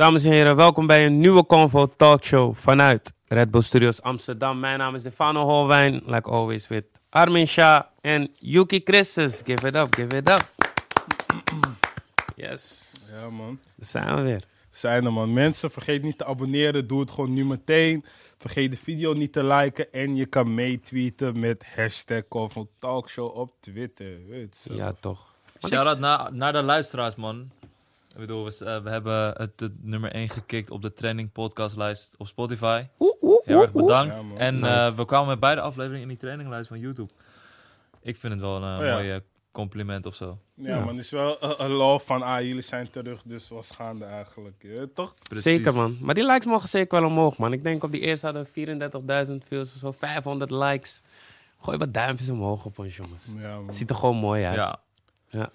Dames en heren, welkom bij een nieuwe Convo Talkshow vanuit Red Bull Studios Amsterdam. Mijn naam is Stefano Holwijn, like always with Armin Shah en Yuki Christus. Give it up, give it up. Yes, Ja, man. daar zijn we weer. Zijn er, man. Mensen, vergeet niet te abonneren. Doe het gewoon nu meteen. Vergeet de video niet te liken. En je kan meetweeten met hashtag Convo Talkshow op Twitter. Ja, toch. Shout-out naar, naar de luisteraars, man. Ik bedoel, we, eh, we hebben het, het nummer 1 gekikt op de trending podcastlijst op Spotify. Oeh, oeh, Heel erg bedankt. Ja, en Nice. eh, we kwamen met beide afleveringen in die traininglijst van YouTube. Ik vind het wel een Oh ja. mooi eh, compliment of zo. Ja, Ja. man. Het is wel een- love van, ah, jullie zijn terug. Dus was gaande eigenlijk. Ja, toch? Precies. Zeker, man. Maar die likes mogen zeker wel omhoog, man. Ik denk op die eerste hadden we 34.000 views of zo, 500 likes. Gooi wat duimpjes omhoog op ons, jongens. Ja, man. Ziet er gewoon mooi uit. Ja,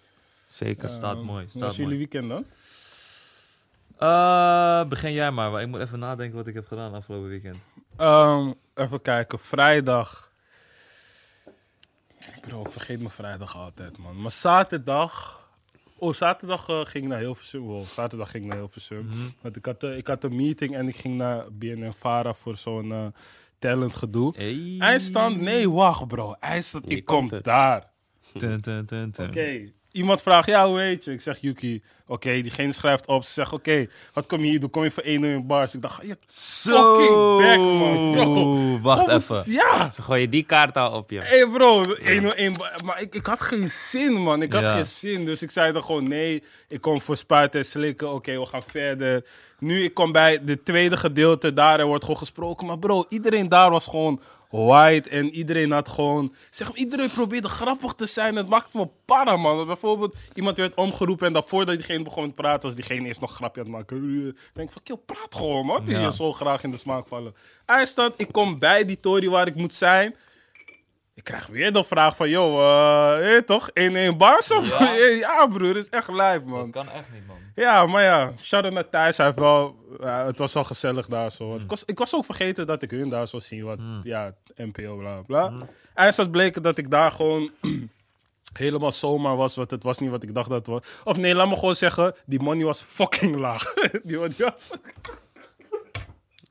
Zeker. Staat mooi, staat was jullie weekend dan? Eh, begin jij maar, maar ik moet even nadenken wat ik heb gedaan afgelopen weekend. Ehm, even kijken. Vrijdag. Bro, ik vergeet mijn vrijdag altijd, man. Maar zaterdag... Oh, zaterdag eh, ging ik naar Hilversum. Wow, zaterdag ging ik naar Hilversum. Mhm. Want ik had, eh, ik had een meeting en ik ging naar BNN-Vara voor zo'n talent gedoe. Hey. Eindstand? Nee, wacht bro. Hier ik kom daar. Oké. Iemand vraagt, ja, hoe heet je? Ik zeg Yuki. Oké, diegene schrijft op. Ze zegt, oké, wat kom je hier doen? Kom je voor 1 in bars? Ik dacht, je Zo. fucking back, man, bro. Wacht Gewoon- even. Ja, Ze gooien die kaart al op je. Hé hey bro, 101. ba- Maar ik, ik had geen zin, man. Ik had Ja. geen zin. Dus ik zei dan gewoon nee. Ik kom voor spuiten en slikken. Oké, we gaan verder. Nu, ik kom bij de tweede gedeelte. Daar wordt gewoon gesproken. Maar bro, iedereen daar was gewoon white. En iedereen had gewoon... Zeg, iedereen probeerde grappig te zijn. Het maakte me para, man. Bijvoorbeeld, iemand werd omgeroepen. En dan voordat diegene begon te praten, was diegene eerst nog grapje aan het maken. Ik denk van, kill, praat gewoon, man. Die Ja. je zo graag in de smaak vallen. Eindstand, ik kom bij die tory waar ik moet zijn. Ik krijg weer de vraag van, yo, eh, eh, toch? 1-1 bars of? Ja. Ja. broer, dat is echt Dat man. kan echt niet, man. Ja, maar ja, shout-out naar Thijs. Hij heeft wel, het was wel gezellig daar zo. Hmm. Ik, was, ik was ook vergeten dat ik hun daar zou zien, wat, ja, NPO, bla, bla. Eindstand bleek dat ik daar gewoon helemaal zomaar was, want het was niet wat ik dacht dat het was. Of nee, laat me gewoon zeggen, die money was fucking laag. die money was...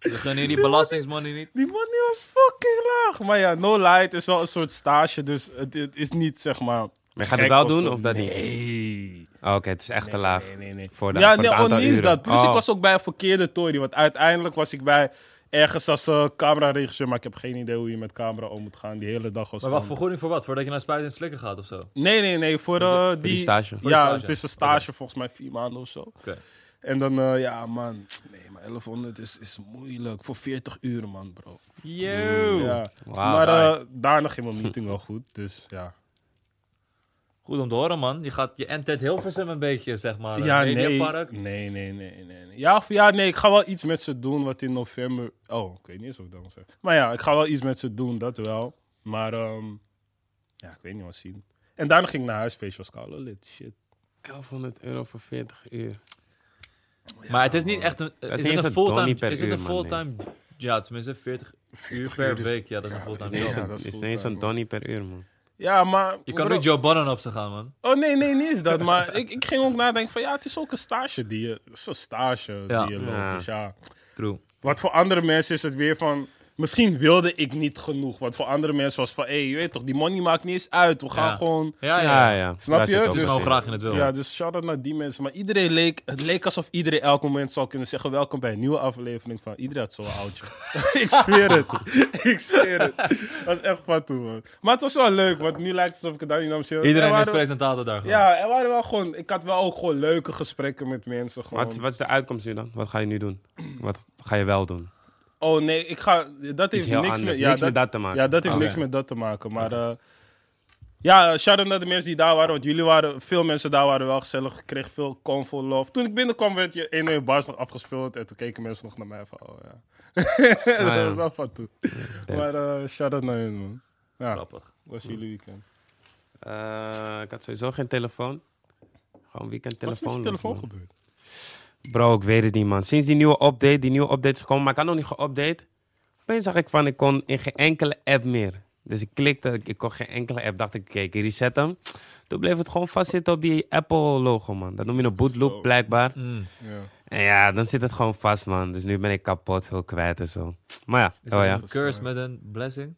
We gunnen die belastingsmoney niet. Die money was fucking laag. Maar ja, No Light is wel een soort stage, dus het, het is niet zeg maar. Maar gaat het wel doen of dat niet? Nee. Oh, Oké, het is echt te laag. Nee, nee, nee. Voor de, ja, voor nee, oh, niet uren. dat. Plus Oh. ik was ook bij een verkeerde tory. Want uiteindelijk was ik bij ergens als uh, cameraregisseur. Maar ik heb geen idee hoe je met camera om moet gaan. Die hele dag was Maar wacht, vergoeding voor wat? Voordat je naar spuiten en slikken gaat of zo? Nee, nee, nee. Voor, uh, die, die stage. Voor die Ja, stage. het is een stage volgens mij vier maanden of zo. Oké. En dan, uh, ja man. Nee, maar 1100 is, is moeilijk. Voor 40 uur man, bro. Yo. Ja. Maar daar. uh, daarna ging mijn meeting wel goed. Dus ja. Goed om te horen, man. Je, gaat, je entert Hilversum een beetje, zeg maar. Ja, Het nee. Nee, nee, nee, nee, nee. Ja, of, ja, nee, ik ga wel iets met ze doen wat in november... Oh, ik weet niet eens of ik dat moet zeggen. Maar ja, ik ga wel iets met ze doen, dat wel. Maar, ehm ja, ik weet niet wat zien. En daarna ging ik naar huis, feestje was koude lid, shit. 1100 euro voor 40 uur. Maar het is niet echt een... is Is, eens het een fulltime... per Is het uur, een fulltime... Ja, tenminste 40 uur 40 per uur is- week. Ja, dat is een fulltime is Het is, job. Ja, een- is het is ineens donnie per uur, man. Ja, maar... Je kan nu Joe Budden op ze gaan, man. Oh, nee, nee, niet eens dat. Maar ik, ik ging ook nadenken van, ja, het is ook een stage die je... Het is een stage Ja. die je loopt, Ja. dus ja... True. Wat voor andere mensen is het weer van... Misschien wilde ik niet genoeg. Wat voor andere mensen was van... Hé, hey, je weet toch, die money maakt niet eens uit. We gaan Ja. gewoon... Ja, Ja, ja. ja. Snap je? is Dus- gewoon graag in het wil. Ja, dus shout-out naar die mensen. Maar iedereen leek... Het leek alsof iedereen elk moment zou kunnen zeggen... Welkom bij een nieuwe aflevering van... Iedereen had zo'n oudje. ik zweer het. ik zweer het. Dat was echt van toen, man. Maar het was wel leuk. Want nu lijkt het alsof ik het daar niet nam. Iedereen Er is presentator daar gewoon. Ja, er waren wel gewoon... Ik had wel ook gewoon leuke gesprekken met mensen. Gewoon. Wat, wat is de uitkomst nu dan? Wat ga je nu doen? Wat ga je wel doen? Oh nee, ik ga... Dat heeft niks, anders. met, ja, Niks met dat te maken. Ja, dat heeft niks met dat te maken. Maar eh, ja, shout-out naar de mensen die daar waren. Want jullie waren... Veel mensen daar waren wel gezellig. Ik kreeg veel convo love. Toen ik binnenkwam werd je in een bars nog afgespeeld. En toen keken mensen nog naar mij van... Oh ja. dat ja. was wel van toen. Dead. Maar eh shout-out naar hun, man. Ja, Grappig. was jullie weekend. Eh, ik had sowieso geen telefoon. Gewoon weekend Wat is met telefoon. je telefoon gebeurd? Bro, ik weet het niet, man. Sinds die nieuwe update, die nieuwe update is gekomen, maar ik had nog niet geüpdate. Opeens zag ik van, ik kon in geen enkele app meer Dus ik klikte, ik, kon geen enkele app. Dacht ik, oké, ik reset hem. Toen bleef het gewoon vastzitten op die Apple-logo, man. Dat noem je een bootloop, blijkbaar. Mm. Ja. En ja, dan zit het gewoon vast, man. Dus nu ben ik kapot, veel kwijt en zo. Maar ja, Is oh ja. een curse met een blessing?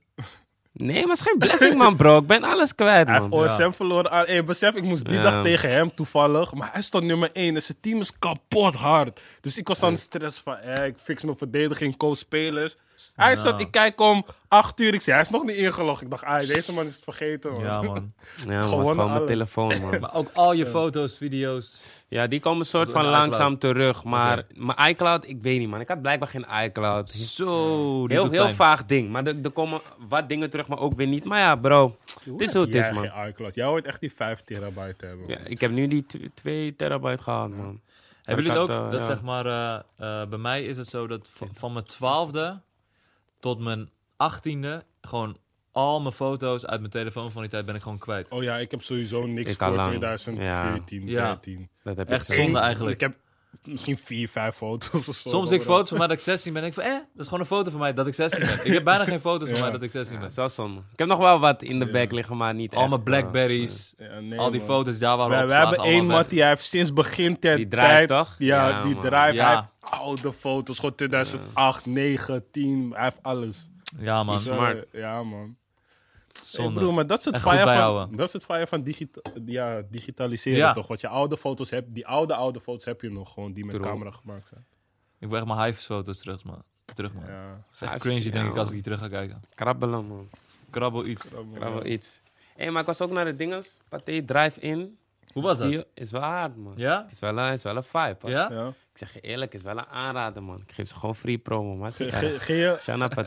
Nee, maar het is geen blessing, man, bro. Ik ben alles kwijt, Hij heeft. OSM verloren. Hey, besef, ik moest die Ja. dag tegen hem toevallig. Maar hij stond nummer 1 en zijn team is kapot hard. Dus ik was aan de stress van, eh, ik fix mijn verdediging, co-spelers. Hij Nou. staat, ik kijk om 8 uur. Ik zei, hij is nog niet ingelogd. Ik dacht, ah, deze man is het vergeten. Man. Ja, man. Ja, man, Gewonnen gewoon mijn telefoon, man. Maar ook al je foto's, video's. Ja, die komen een soort van langzaam terug. Maar mijn iCloud, ik weet niet, man. Ik had blijkbaar geen iCloud. Zo, die Heel, heel vaag ding. Maar er, er komen wat dingen terug, maar ook weer niet. Maar ja, bro. Het is hoe het is, man. geen iCloud. Jij hoort echt die 5 terabyte hebben. Ja, ik heb nu die 2 terabyte gehad, man. Hebben jullie ook? eh, dat ja. zeg maar, eh, eh, bij mij is het zo dat van, van mijn twaalfde tot mijn achttiende gewoon al mijn foto's uit mijn telefoon van die tijd ben ik gewoon kwijt. Oh ja, ik heb sowieso niks Ik voor lang. 2014, Ja. 13. Dat heb Echt ik zonde eigenlijk. Ik heb misschien 4, 5 foto's of zo. Soms zie ik foto's van mij dat ik 16 ben en ik van, eh, dat is gewoon een foto van mij dat ik 16 ben. Ik heb bijna geen foto's van Ja. mij dat ik 16 Ja, ben. dat is wel zonde. Ik heb nog wel wat in de Ja. back liggen, maar niet Al mijn eh, Blackberries, Ja, nee, al die man. foto's daar waren wij opgeslagen, hebben één mat die hij heeft sinds begin ter Die drive, tijd. toch? Ja, Ja, die. Ja. Hij heeft oude foto's, gewoon 2008, 9, 10. Hij heeft alles. Ja man, Dus, eh, smart. ja, man. Hey, zonde. broer, maar dat is het fire van, bijhouden. dat is het fire van digita ja, digitaliseren, Ja. toch? Wat je oude foto's hebt, die oude, oude foto's heb je nog gewoon, die met True. camera gemaakt zijn. Ik wil echt mijn hives foto's terug man. Terug man. Ja. Dat is echt cringy ja, denk ik als ik die terug ga kijken. Krabbelen, man. Krabbel iets. Krabbel iets. Hé, maar ik was ook naar de dinges. Pathé Drive-In. Hoe was dat? Die is wel hard, man. Ja? Is wel een, is wel een vibe, hoor. Ja? Ja. Ik zeg je eerlijk, is wel een aanrader, man. Ik geef ze gewoon free promo, man. Ge-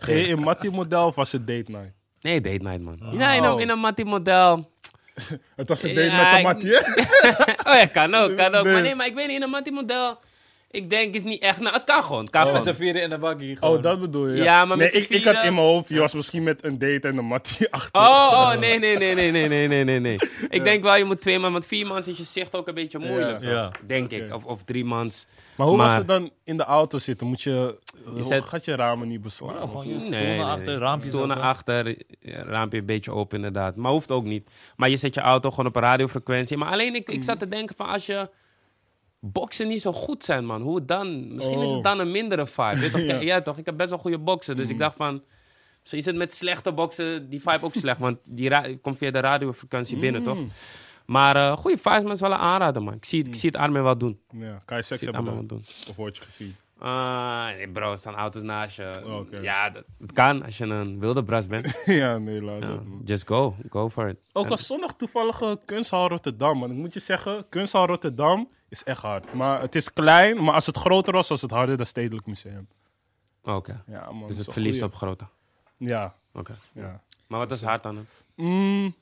je, in Mattie-model of was het date night? Nee, date night, man. Oh. Ja, in een, in een Mattie-model. Het was een date Ja, met ik- Mattie, hè? oh ja, kan ook, kan ook. Nee. Maar nee, maar ik weet niet, in een Mattie-model... Ik denk, is niet echt... Nou, het kan gewoon, het kan Met gewoon. z'n vieren in de bakkie Oh, dat bedoel je? Ja, maar nee, met ik, ik had in mijn hoofd, je was misschien met een date en een Mattie achter. Oh, oh, nee, nee, nee, nee, nee, nee, nee, nee, nee. Ik denk wel, je moet twee man, want vier man is je zicht ook een beetje moeilijk. Ja. toch? Denk ik. Of, of drie mans. Maar hoe was Maar- het dan in de auto zitten? Moet je, zet- gaat je ramen niet beslaan? Ja, gewoon je Nee, stoel nee, naar nee. achter, raampjes Stoel naar achter, raampje een beetje open inderdaad. Maar hoeft ook niet. Maar je zet je auto gewoon op een radiofrequentie. Maar alleen, ik, ik zat te denken van als je boksen niet zo goed zijn, man. Hoe dan? Misschien is Oh. het dan een mindere vibe. Weet toch? Ja. Toch? Ik heb best wel goede boksen. Dus ik dacht van... Misschien is het met slechte boksen die vibe ook slecht. Want die komt via de radiofrequentie binnen, toch? Mm. Maar eh goede vibes, man, is wel een aanrader, man. Ik zie, het- ik zie het Armin wel doen. Ja, kan je seks het hebben dan? doen. Of word je gezien? Ah, nee, bro, er staan auto's naast je. Oh. Ja, dat, dat kan als je een wilde bras bent. ja, nee, laat Ja, just go. Go for it. Ook was zondag toevallig eh, Kunsthal Rotterdam. Man. Ik moet je zeggen, Kunsthal Rotterdam is echt hard. Maar het is klein, maar als het groter was, was het harder dan Stedelijk Museum. Oké, Ja, man. dus is het verliest goeie. op grote. Ja, Oké. ja. Maar wat is hard hem? Mm,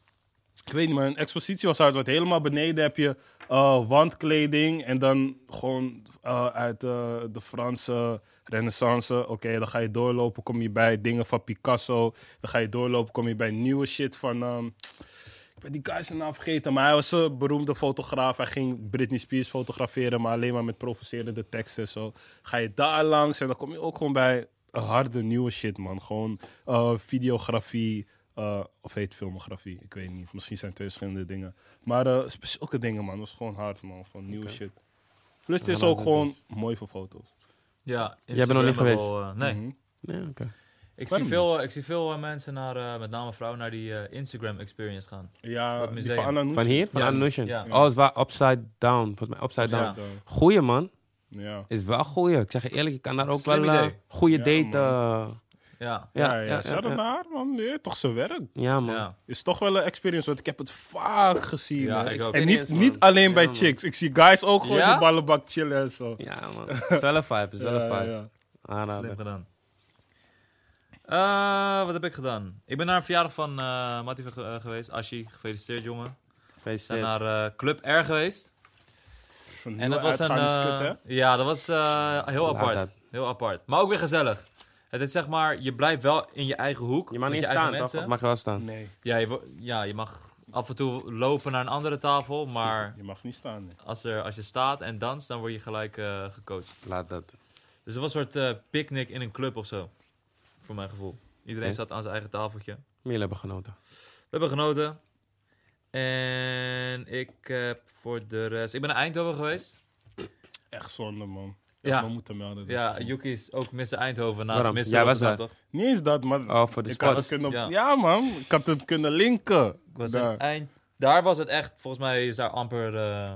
ik weet niet, maar een expositie was hard. Want helemaal beneden heb je eh, wandkleding. En dan gewoon eh, uit eh, de Franse renaissance. Oké, dan ga je doorlopen, kom je bij dingen van Picasso. Dan ga je doorlopen, kom je bij nieuwe shit van... ehm, ik ben die guy zijn naam vergeten, maar hij was een beroemde fotograaf. Hij ging Britney Spears fotograferen, maar alleen maar met provocerende teksten en zo. Ga je daar langs en dan kom je ook gewoon bij harde nieuwe shit, man. Gewoon eh, videografie, eh, of heet filmografie, ik weet niet. Misschien zijn het twee verschillende dingen. Maar eh zulke dingen, man. Dat was gewoon hard, man. Gewoon nieuwe shit. Plus het is ook gewoon mooi voor foto's. Ja, Jij bent nog niet geweest? wel, eh, nee, Mhm. Nee, oké. Ik, zie veel, ik zie veel eh, mensen, naar, eh, met name vrouwen, naar die eh, Instagram experience gaan. Ja, van. Van hier? Van Ja, Anushin? ja. Oh, het was Upside Down. Volgens mij Upside Down. Ja. Goeie, man. Ja. Is wel goeie. Ik zeg je eerlijk, je kan daar ook Slim wel een goede Ja, date... man. Ja, Ja, ja, ja, ja, ja. naar man. Nee, toch zijn werk. ja, man. ja. Is toch wel een experience, want ik heb het vaak gezien. Ja, ik. En niet, niet alleen bij Ja, man. chicks. Ik zie guys ook gewoon Ja? die ballenbak chillen en zo. Ja, man. is wel een vibe. Is wel een Ja, vibe. ja. Slim gedaan. Eh, wat heb ik gedaan? Ik ben naar een verjaardag van eh Mattie ge- eh, geweest. Ashi, gefeliciteerd jongen. We zijn Gefeliciteerd. naar eh, Club R geweest. En dat was een. ja, dat was eh, heel Laat apart. dat. Heel apart. Maar ook weer gezellig. Het is zeg maar, je blijft wel in je eigen hoek. Je mag niet je eigen staan, toch? mensen. Of mag je wel staan? Nee, Ja, je, ja, je mag af en toe lopen naar een andere tafel. Maar je mag niet staan. Nee. als, er, als je staat en danst, dan word je gelijk eh, gecoacht. Laat dat. Dus het was een soort eh picknick in een club of zo. Voor mijn gevoel. Iedereen zat aan zijn eigen tafeltje. Jullie hebben genoten. We hebben genoten. En ik heb voor de rest... Ik ben naar Eindhoven geweest. Echt zonde, man. Ja. Ja. We moeten melden. Ja, is. Yuki is ook Mr. Eindhoven naast Waarom? Jij was daar. toch? Niet eens dat, maar Oh, voor de ik had kunnen... Ja. Ja. man. Ik had het kunnen linken. Ik was Daar. in Eind... Daar was het echt... Volgens mij is daar amper... eh,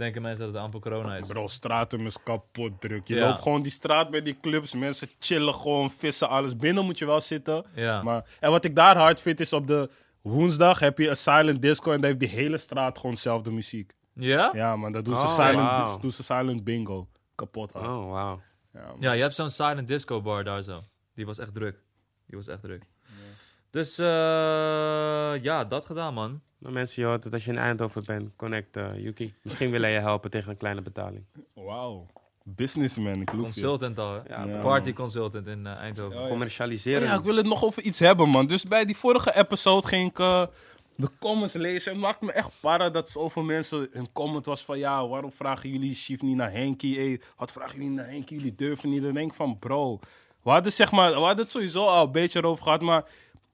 denken mensen dat het amper corona is. Bro, Stratum is kapot druk. Je Ja. loopt gewoon die straat bij die clubs. Mensen chillen gewoon, vissen, alles. Binnen moet je wel zitten. Ja. Maar, en wat ik daar hard vind is op de woensdag heb je een silent disco. En daar heeft die hele straat gewoon dezelfde muziek. Ja? Ja man, dat doen ze, Oh, silent, wauw. doen ze silent bingo. Kapot hard. Oh. Ja, man. Ja, je hebt zo'n silent disco bar daar zo. Die was echt druk. Die was echt druk. Dus eh, ja, dat gedaan, man. Nou, mensen, je hoort het als je in Eindhoven bent. Connect eh, Yuki. Misschien wil hij je helpen tegen een kleine betaling. Wauw. Businessman, ik. Consultant al, hè? Ja, Ja, Party man. consultant in eh, Eindhoven. Ja, ja. Commercialiseren. Oh ja, ik wil het nog over iets hebben, man. Dus bij die vorige episode ging ik eh, de comments lezen. En het maakt me echt para dat zoveel mensen... Een comment was van, ja, waarom vragen jullie Chief niet naar Henky? Hey, wat vragen jullie naar Henky? Jullie durven niet. Dan denk ik van, bro... We hadden, zeg maar, we hadden het sowieso al een beetje erover gehad, maar...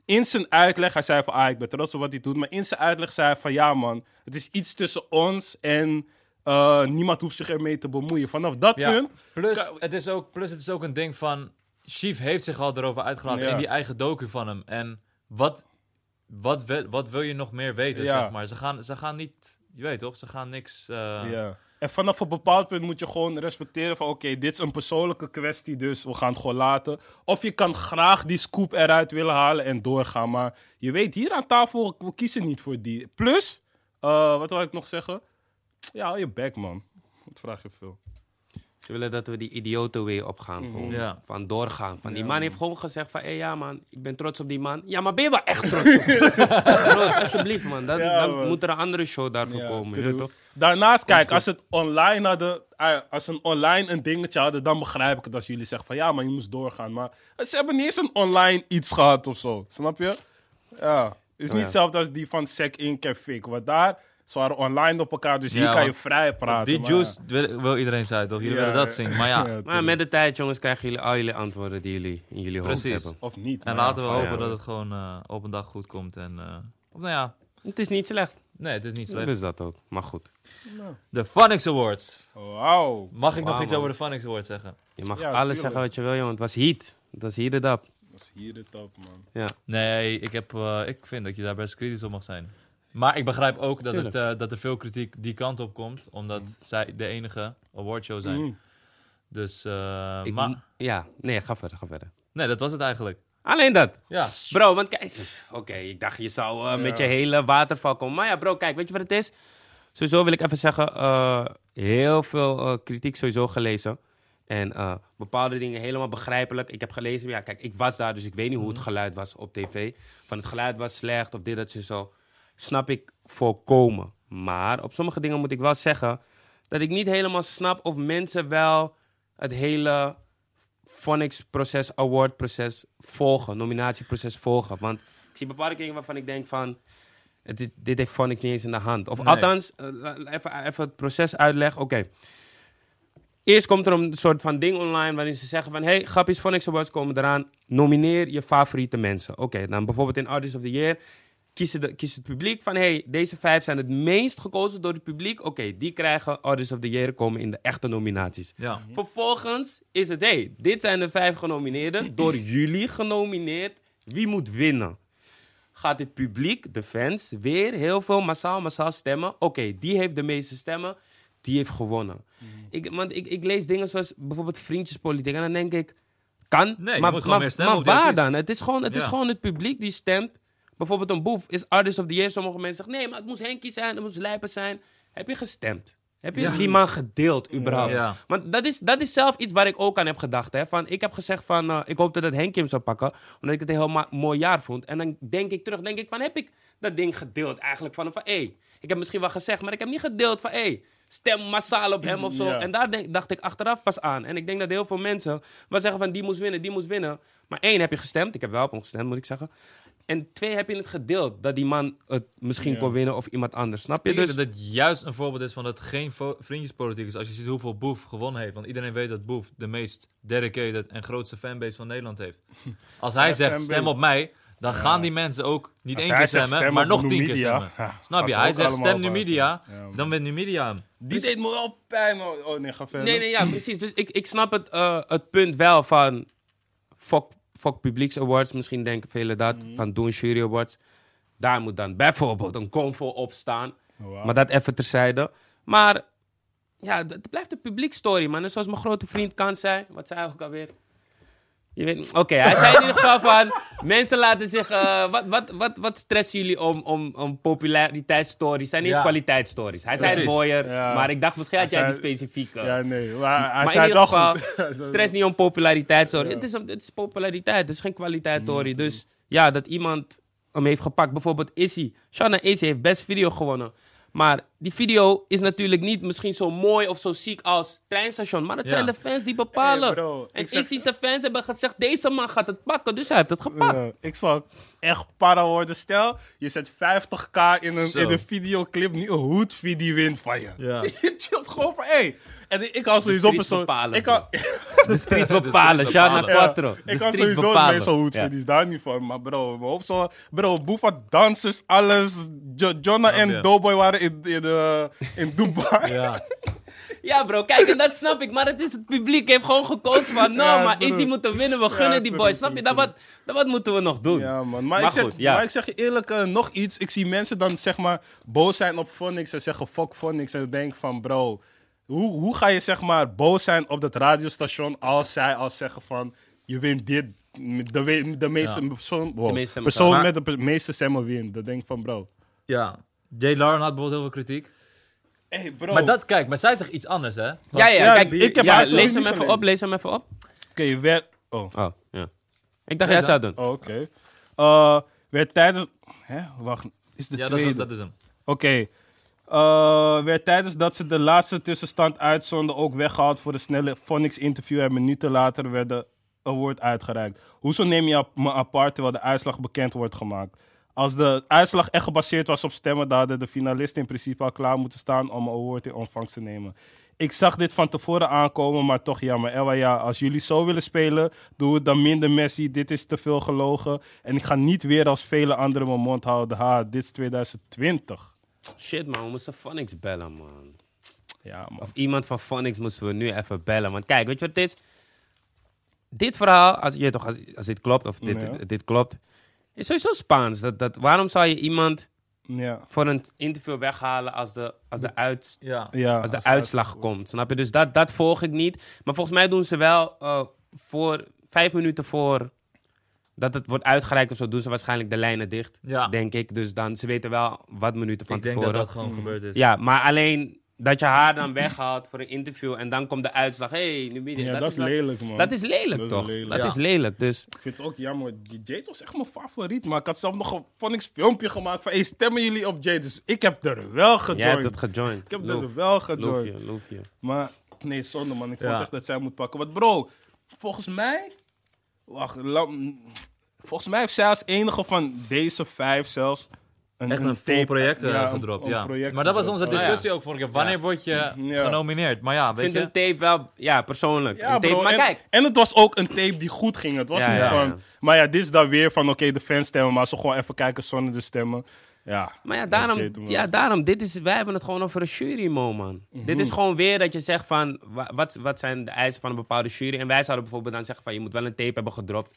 In zijn uitleg, hij zei van, ah, ik ben trots op wat hij doet. Maar in zijn uitleg zei hij van, ja man, het is iets tussen ons en eh, niemand hoeft zich ermee te bemoeien. Vanaf dat Ja, punt, plus het, is ook, plus het is ook een ding van... Chief heeft zich al erover uitgelaten Ja. in die eigen docu van hem. En wat, wat, wil, wat wil je nog meer weten, Ja. zeg maar. Ze gaan, ze gaan niet... Je weet toch, ze gaan niks... Ja. Vanaf een bepaald punt moet je gewoon respecteren van... oké, dit is een persoonlijke kwestie, dus we gaan het gewoon laten. Of je kan graag die scoop eruit willen halen en doorgaan. Maar je weet, hier aan tafel, we kiezen niet voor die. Plus, eh, wat wil ik nog zeggen? Ja, je back, man. Wat vraag je veel? Ze willen dat we die idioten weer opgaan. Gewoon. Ja. Van doorgaan. Van die man heeft gewoon gezegd van... Hé ja man, ik ben trots op die man. Ja, maar ben je wel echt trots op? Bro, alsjeblieft man. Dat, dan man. moet er een andere show daarvoor komen. je toch? Daarnaast, kijk, als het online hadden, eh, als ze een online een dingetje hadden, dan begrijp ik het als jullie zeggen van ja, maar je moest doorgaan. Maar ze hebben niet eens een online iets gehad of zo, snap je? Ja, het is niet hetzelfde als die van Sec Inc. en Fik. Want daar, ze waren online op elkaar, dus hier Ja, kan je vrij praten. Die maar juice wil, wil iedereen zijn, toch? Jullie Ja, willen dat zien. Maar ja, Ja, Maar met de tijd, jongens, krijgen jullie al jullie antwoorden die jullie in jullie hoofd Precies. hebben. Of niet. en laten we hopen dat het gewoon eh, op een dag goed komt. En, eh, of nou ja, Het is niet slecht. nee, het is niet slecht. Dus dat ook. Maar goed. De Funix Awards. Wauw. Mag ik nog iets man. over de Funix Awards zeggen? Je mag Ja, alles tuurlijk. zeggen wat je wil, jongen. Het was heat. Het was heated up. Dat is hier de top, man. Ja. Nee, ik, heb, eh, ik vind dat je daar best kritisch op mag zijn. Maar ik begrijp ook dat, het, eh, dat er veel kritiek die kant op komt. Omdat zij de enige awardshow zijn. Mm. Dus, eh, Ik maar... mo- ja, nee, ga verder, ga verder. Nee, dat was het eigenlijk. Alleen dat. Ja. Bro, want kijk... Oké, ik dacht je zou eh, met je hele waterval komen. Maar ja, bro, kijk, weet je wat het is? Sowieso wil ik even zeggen, eh, heel veel eh, kritiek sowieso gelezen. En eh, bepaalde dingen helemaal begrijpelijk. Ik heb gelezen, ja, kijk, ik was daar, dus ik weet niet hoe het geluid was op tv. Van het geluid was slecht of dit, dat, zo. Snap ik volkomen. Maar op sommige dingen moet ik wel zeggen dat ik niet helemaal snap of mensen wel het hele Phonics-proces, award-proces volgen, nominatieproces volgen. Want ik zie bepaalde dingen waarvan ik denk van, is, dit heeft Phonics niet eens in de hand. Of Nee. althans, eh, even, even het proces uitleggen. Oké. Eerst komt er een soort van ding online waarin ze zeggen van... hey, grapjes, Phonics Awards komen eraan. Nomineer je favoriete mensen. Oké, dan bijvoorbeeld in Artist of the Year... Kiezen de, kiest het publiek van... hey, deze vijf zijn het meest gekozen door het publiek. Oké, die krijgen Artist of the Year... komen in de echte nominaties. Ja. Vervolgens is het, hey, dit zijn de vijf genomineerden, door jullie genomineerd. Wie moet winnen? Gaat het publiek, de fans, weer heel veel massaal, massaal stemmen? Oké, die heeft de meeste stemmen, die heeft gewonnen. Ik, want ik, ik lees dingen zoals bijvoorbeeld vriendjespolitiek en dan denk ik, kan, Nee, je maar, maar, meer stemmen maar waar dan? Het is, gewoon, het is gewoon het publiek die stemt. Bijvoorbeeld een boef is Artist of the Year. Sommige mensen zeggen, nee, maar het moest Henkie zijn, het moest Lijpen zijn. Heb je gestemd? Heb je Ja. die man gedeeld überhaupt? Ja. Want dat is, dat is zelf iets waar ik ook aan heb gedacht. Hè? Van, ik heb gezegd van, eh, ik hoopte dat Henk hem zou pakken. Omdat ik het een heel mooi jaar vond. En dan denk ik terug, denk ik van, heb ik dat ding gedeeld eigenlijk? Van, van hé, ik heb misschien wel gezegd, maar ik heb niet gedeeld van, hé, stem massaal op hem of zo. Ja. En daar denk, dacht ik achteraf pas aan. En ik denk dat heel veel mensen wel zeggen van, die moest winnen, die moest winnen. Maar één, heb je gestemd. Ik heb wel op hem gestemd, moet ik zeggen. En twee, heb je het gedeeld dat die man het misschien Ja. kon winnen of iemand anders. Snap je? Ik denk Dus, dat dit juist een voorbeeld is van dat het geen vriendjespolitiek is. Als je ziet hoeveel Boef gewonnen heeft. Want iedereen weet dat Boef de meest dedicated en grootste fanbase van Nederland heeft. Als hij zegt, fanbase. stem op mij, dan gaan die mensen ook niet één keer stemmen, stem maar nog tien keer stemmen. ja, Snap je? Hij zegt stem Numidia. Ja, man. dan wint Numidia hem. Die deed me wel pijn. Oh, oh, nee, ga verder. Nee, nee, ja, precies. Dus ik, ik snap het, eh, het punt wel van... Fuck, fuck Publieks Awards, misschien denken velen dat. Mhm. Van doen Jury Awards. Daar moet dan bijvoorbeeld een convo op staan. Wauw. Maar dat even terzijde. Maar ja, het blijft een publiek story, man. En zoals mijn grote vriend Kant zei, wat zei hij ook alweer? Je weet, oké, hij zei in ieder geval van, mensen laten zich, eh, wat, wat, wat, wat stressen jullie om, om, om populariteitsstories? Zijn niet eens Ja. kwaliteitsstories. Hij zei het mooier, Ja. maar ik dacht, misschien had jij die specifieke. Ja, nee. Maar hij maar zei in ieder geval, goed. Stress niet om populariteit, sorry. Ja. Het, is het is populariteit, het is geen kwaliteit, Mm, sorry. Dus ja, dat iemand hem heeft gepakt. Bijvoorbeeld Issy. Shanna Issy heeft best video gewonnen. Maar die video is natuurlijk niet misschien zo mooi of zo ziek als Treinstation. Maar het Ja. zijn de fans die bepalen. Hey, bro, en zeg- Issy's fans hebben gezegd, deze man gaat het pakken. Dus hij heeft het gepakt. Ik zal echt para worden. Stel, je zet 50k in een, Zo. in een videoclip. Niet een hoed die wint van je. Ja. Je chillt gewoon van, hé. En ik hou sowieso persoon... bepalen, Ik kan, De streets bepalen. bepalen. Quattro. Ik kan sowieso bepalen. mee zo'n hoed Ja. die is daar niet van. Maar bro, mijn hoofd zo... Bro, Boefa dansers, alles. Jo Jonna en je. Doughboy waren in, in, eh, in Dubai. Ja. Ja, bro, kijk, en dat snap ik. Maar het is het publiek heeft gewoon gekozen van, nou, Ja, maar bro. Issy moet er winnen. We gunnen die boy. Snap je? Dat wat, dat wat moeten we nog doen? Ja, man. Maar, Maar ik, zeg, goed, ja. maar ik zeg je eerlijk eh, nog iets. Ik zie mensen dan zeg maar boos zijn op Phonics en zeggen fuck Phonics. En ik denk van bro, hoe, hoe ga je zeg maar boos zijn op dat radiostation als zij al zeggen van je wint dit. De, we- de meeste Ja. persoon, wow, De meeste stemmen persoon met de pe- meeste stemmen wint. Dat denk ik van bro. ja. Jay Lauren had bijvoorbeeld heel veel kritiek. Hey bro. Maar dat, kijk, maar zij zegt iets anders, hè? Ja, ja, Ja, kijk, ik heb ja, haar lees hem even gelezen. op, lees hem even op. Oké, werd... Oh, Oh, ja. Ik dacht jij zou doen. oh, oké. Eh, werd tijdens... Hè? Wacht, is de Ja, dat tweede? is, dat is hem. Oké. Eh, werd tijdens dat ze de laatste tussenstand uitzonden ook weggehaald voor een snelle Phonics-interview en minuten later werd de award uitgereikt. Hoezo neem je me apart terwijl de uitslag bekend wordt gemaakt? Als de uitslag echt gebaseerd was op stemmen, dan hadden de finalisten in principe al klaar moeten staan om een award in ontvangst te nemen. Ik zag dit van tevoren aankomen, maar toch jammer. Elwa, ja, als jullie zo willen spelen, doe het dan minder Messi. Dit is te veel gelogen. En ik ga niet weer als vele anderen mijn mond houden. Ha, dit is 2020. Shit, man, we moesten Phonics bellen, man. Ja, man. Of iemand van Phonics moesten we nu even bellen. Want kijk, weet je wat het is? Dit verhaal, als, je, toch, als, als dit klopt, of dit, Ja. dit, dit klopt, is sowieso Spaans. Dat, dat, waarom zou je iemand Ja. voor een interview weghalen als de, als de, uit, Ja. ja als de uitslag komt? Snap je? Dus dat, dat volg ik niet. Maar volgens mij doen ze wel eh, voor vijf minuten voor dat het wordt uitgereikt of zo, doen ze waarschijnlijk de lijnen dicht. Ja. Denk ik. Dus dan, ze weten wel wat minuten van Ik denk tevoren. dat dat gewoon gebeurd is. Ja, maar alleen dat je haar dan weghaalt voor een interview en dan komt de uitslag. Hé, hey, nu Ja, dat, is lelijk, man. Dat is lelijk, Dat is toch? lelijk. Dat Ja. is lelijk. Dus Ik vind het ook jammer. Jade was echt mijn favoriet, maar ik had zelf nog een Phonics filmpje gemaakt van, hey, stemmen jullie op Jade? Dus ik heb er wel gejoind. jij hebt het gejoind. ik heb Loof, er wel loof gejoind. je, loof je. Maar nee, zonde man. Ik Ja. vond echt dat zij moet pakken. Want bro, volgens mij... Wacht, la- volgens mij heeft als enige van deze vijf zelfs... Een, Echt een vol tape- project eh, ja, gedropt, een ja. project Maar dat was onze Oh, ja. discussie ook vorige keer. Wanneer word je Ja. genomineerd? Maar ja, Ik weet vind je... een tape wel, ja, persoonlijk. Ja, een tape, bro. maar en, kijk, en het was ook een tape die goed ging. Het was Ja, niet ja, van... ja. Maar ja, dit is dan weer van, oké, de fans stemmen, maar ze gewoon even kijken zonder de stemmen. Ja. maar ja, daarom, ja, daarom dit is, wij hebben het gewoon over een jury, mo, man. Dit Mhm. is gewoon weer dat je zegt van, wa- wat, wat zijn de eisen van een bepaalde jury? En wij zouden bijvoorbeeld dan zeggen van, je moet wel een tape hebben gedropt.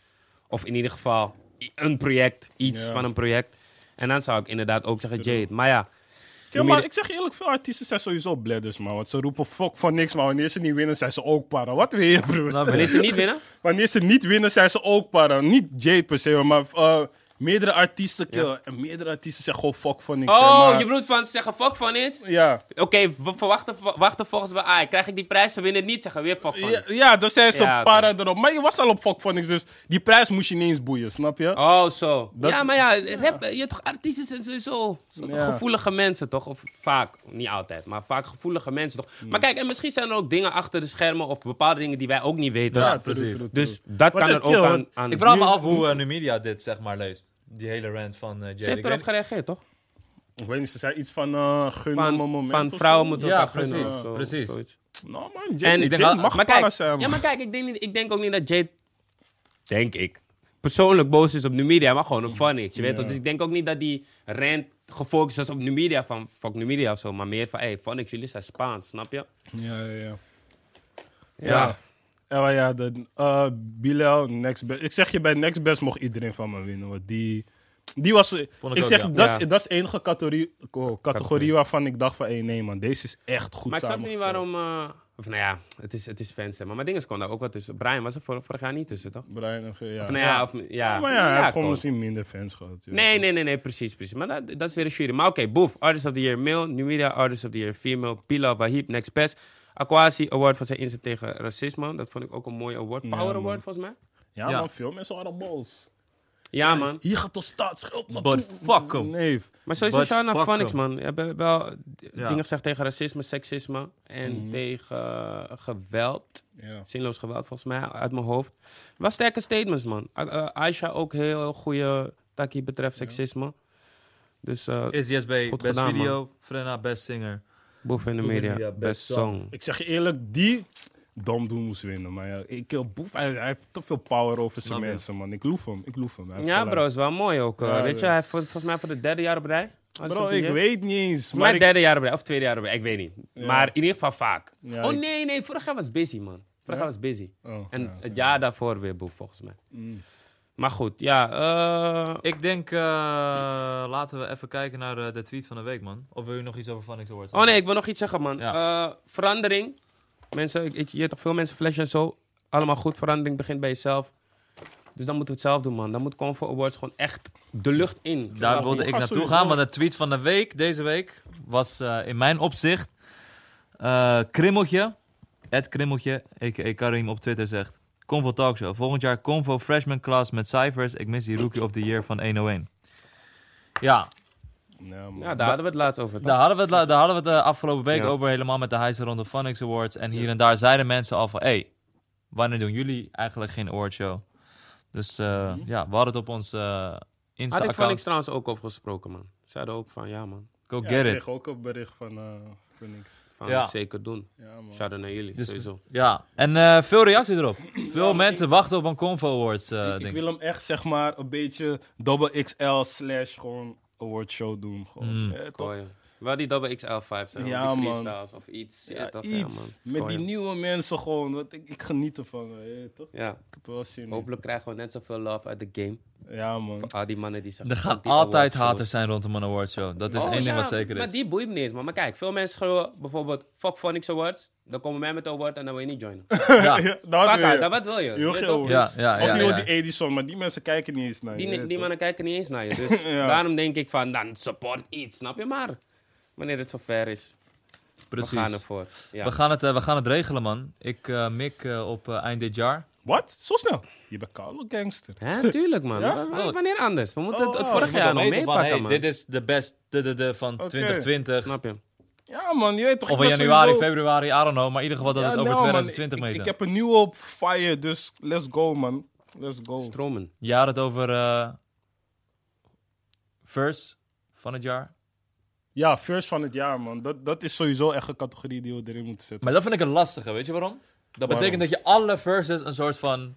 Of in ieder geval een project, iets Ja. van een project. En dan zou ik inderdaad ook zeggen Jade. Maar ja, Ja, maar ik zeg je eerlijk, veel artiesten zijn sowieso bladders, man. Want ze roepen fuck van niks, maar wanneer ze niet winnen, zijn ze ook para. Wat wil je, broer? Wanneer ze niet winnen? Wanneer ze niet winnen, zijn ze ook para. Niet Jade per se, maar eh, meerdere artiesten killen. En meerdere artiesten zeggen gewoon fuck van niks. hè, Oh, maar- je bedoelt van ze zeggen fuck van is? Ja. Oké, we verwachten, wachten volgens mij. Ah, krijg ik die prijs, ze winnen het niet, zeggen weer fuck van Ja, is. ja, dan zijn ze Ja, para erop. Maar je was al op fuck van niks, dus die prijs moest je niet eens boeien, snap je? Oh, zo. Dat- ja, maar ja, rap, je hebt toch artiesten zijn sowieso Ja. gevoelige mensen, toch? Of vaak, niet altijd, maar vaak gevoelige mensen, toch? Hmm. Maar kijk, en misschien zijn er ook dingen achter de schermen of bepaalde dingen die wij ook niet weten. Ja, true, precies. true, true. Dus dat Wat kan een er ook kill, aan... aan Ik vraag me af hoe uh, Numedia dit zeg maar leest. Die hele rant van uh. Ze heeft erop gereageerd, toch? Ik weet niet, ze zei iets van uh, gun Van, moment. van vrouwen moeten Ja, elkaar precies, zo, precies. zoiets. Nou man, Jade, En Jade ik denk wel- mag maar kijk, zijn, man. ja, maar kijk, ik denk, niet, ik denk ook niet dat Jade... Denk ik. persoonlijk boos is op nu media, maar gewoon op Phonics. Je weet toch? Dus ik denk ook niet dat die rant gefocust was op nu media van fuck nu media of zo, maar meer van hey, Phonics, jullie zijn Spaans, snap je? Ja, ja, ja. Ja. Ja, maar ja, de, eh Bilal, Next Best. Ik zeg je, bij Next Best mocht iedereen van me winnen. Want die, die was... Vond ik ik ook, zeg, ja. dat, Ja. is, dat is de enige categorie, oh, categorie waarvan ik dacht van... Hé, nee man, deze is echt goed Maar ik snap niet waarom. eh, of nou ja, het is, het is fans, hè, maar mijn dingen kon daar ook wat tussen. Brian was er vor- vorig jaar niet tussen, toch? Brian, Ge- ja. Of nou ja, of, ja. maar ja, hij heeft gewoon misschien minder fans gehad. Nee, nee, nee, nee, precies, precies. Maar dat, dat is weer een jury. Maar oké, Boef, Artist of the Year Male, New Media Artist of the Year Female, Pila, Wahib, Next Best. Aquasi Award voor zijn inzet tegen racisme. Dat vond ik ook een mooi award. Power man. Award, volgens mij. Ja, Ja. man, veel mensen waren boos. Ja, man. Hier gaat toch staatsgeld But naartoe? fuck 'em. Nee. Maar sowieso But shout naar Phonics, man. Je hebt wel Ja. dingen gezegd tegen racisme, seksisme en Mhm. tegen eh, geweld. Ja. Zinloos geweld, volgens mij, uit mijn hoofd. Wel sterke statements, man. Eh, Aisha ook heel goede takkie betreft seksisme. Dus eh Is Goed best gedaan, video, Frenna best singer. Boef in de media, media, best best song. Ik zeg je eerlijk, die Dom doen moest winnen. Maar ja, ik, Boef, hij, hij heeft te veel power over zijn mensen, man. Ik loef hem, ik loef hem. Hij Ja, bro, is wel mooi ook. eh. Ja, weet je, hij heeft vol- volgens mij voor de derde jaar op rij. Bro, ik weet niet eens. Maar ik, derde jaar op rij, of tweede jaar op rij, ik weet niet. Ja. Maar in ieder geval vaak. Ja, oh ik- nee, nee, vorig jaar was busy, man. Vorig Ja? jaar was busy. oh, En ja. het jaar daarvoor weer Boef, volgens mij. Mm. Maar goed, ja. eh, Ik denk, eh, laten we even kijken naar de, de tweet van de week, man. Of wil je nog iets over Phonics Awards? Oh nee, ik wil nog iets zeggen, man. Ja. Eh, verandering. Mensen, ik, ik, je hebt toch veel mensen flashen en zo. Allemaal goed. Verandering begint bij jezelf. Dus dan moeten we het zelf doen, man. Dan moet Convo Awards gewoon echt de lucht in. Daar wilde ik naartoe gaan, want de tweet van de week, deze week, was eh, in mijn opzicht... eh Krimmeltje, het Krimmeltje, a.k.a. Karim op Twitter zegt... Convo Talkshow, volgend jaar Convo Freshman Class met cijfers. Ik mis die Rookie of the Year van 101. Ja, Ja, man. Ja, daar hadden we het laatst over. daar hadden we het, daar hadden we het de afgelopen week Ja. over, helemaal met de Heise rond de Phonics Awards. En hier en daar zeiden mensen al van, hey, wanneer doen jullie eigenlijk geen awardshow? Dus eh, ja, we hadden het op ons eh Had ik. Phoenix trouwens ook over gesproken, man. Zeiden ook van, ja, man. Go Ja, get ik it. kreeg ook een bericht van eh Phoenix. Van, Ja. zeker doen. Ja, man. Shout-out naar jullie, Dus- sowieso. Ja, en eh, veel reactie erop. Veel mensen wachten op een Convo Awards, eh ik, wil hem echt, zeg maar, een beetje double XL slash gewoon awardshow doen. Gewoon. Mm. Gooien. Wel die double XL vibes zijn. Ja, Ja, die man. freestyles of iets. Ja, Ja, iets. Ja, man. Met die nieuwe mensen gewoon. Want ik, ik geniet ervan. Ja, toch? Ja, Ik heb er wel zin in. hopelijk krijgen we net zoveel love uit de game. Ja, man. Voor al die mannen die zeggen... Er gaan altijd haters zijn rondom een awardshow. Dat is Oh, één ding ja, wat zeker Maar is. die boeit me niet eens, man. Maar kijk, veel mensen schreeuwen bijvoorbeeld... Fuck Phonics Awards. Dan komen wij met de award en dan wil je niet joinen. Ja, Ja, dat Fuck wil je. wat wil je? Heel Weet toch? ja, Dus ja. Of ja, je wil ja. die Edison, maar die mensen kijken niet eens naar je. Die, ja, die toch? mannen kijken niet eens naar je. Dus Ja. daarom denk ik van, dan support iets, snap je maar. Wanneer het zover is, we gaan Precies. ervoor. Ja. We gaan, het, eh, we gaan het regelen, man. Ik eh, mik eh, op eind dit jaar. Wat? Zo snel? Je bent koude gangster. Ja, tuurlijk man. Ja? Wa- wa- Wanneer anders? We moeten het, het Oh, vorig jaar nog meepakken, hey, man. dit is de best de, de, de van Oké. 2020. Snap je? Ja, man. Je weet toch, Of in januari, sowieso- februari, I don't know. Maar in ieder geval dat Ja, het over nou, man, 2020 ik, meten. ik, ik heb een nieuwe op fire, dus let's go, man. Let's go. Stromen. Je had het over eh first van het jaar. Ja, first van het jaar, man. Dat, dat is sowieso echt een categorie die we erin moeten zetten. Maar dat vind ik een lastige, weet je waarom? Dat Waarom? betekent dat je alle verses een soort van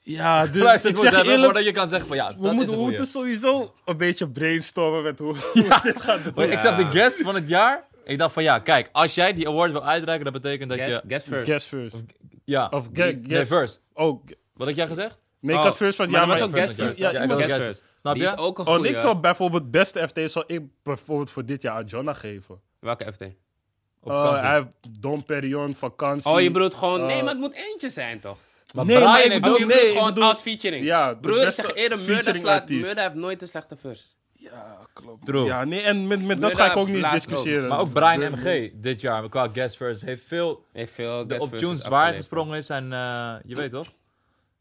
Ja, dus ik zeg hebben, eerlijk, voordat je kan zeggen van ja, we dat moeten, is we moeten sowieso een beetje brainstormen met hoe hoe we dit gaan doen. Ik zag de Ja. guest van het jaar. Ik dacht van ja, kijk, als jij die award wil uitreiken, dat betekent dat Guess, je... guess first. Guess first. Ja, Of ge- nee, guess. first. Oh, Wat had jij gezegd? nee, ik Oh, had first van het maar jaar, dat was maar... first. Ja, Ja, guess guest first. Snap Die je? is ook een Oh, ik zou bijvoorbeeld beste FT zou ik bijvoorbeeld voor dit jaar aan Jonna geven. Welke FT? Op Eh, vakantie. hij heeft Dom Perignon, vakantie. Oh, je bedoelt gewoon... Eh, nee, maar het moet eentje zijn, toch? Maar nee, Brian maar ik bedoel- nee, gewoon bedoel- als featuring. Ja, de Broer, ik zeg eerder, slaat. Murder heeft nooit een slechte verse. Ja, klopt. True. Ja, nee, en met, met dat ga ik ook niet discussiëren. Maar ook Brian MG dit jaar qua guest first heeft veel Heeft veel de, guest op tunes waar gesprongen is en eh, je weet toch?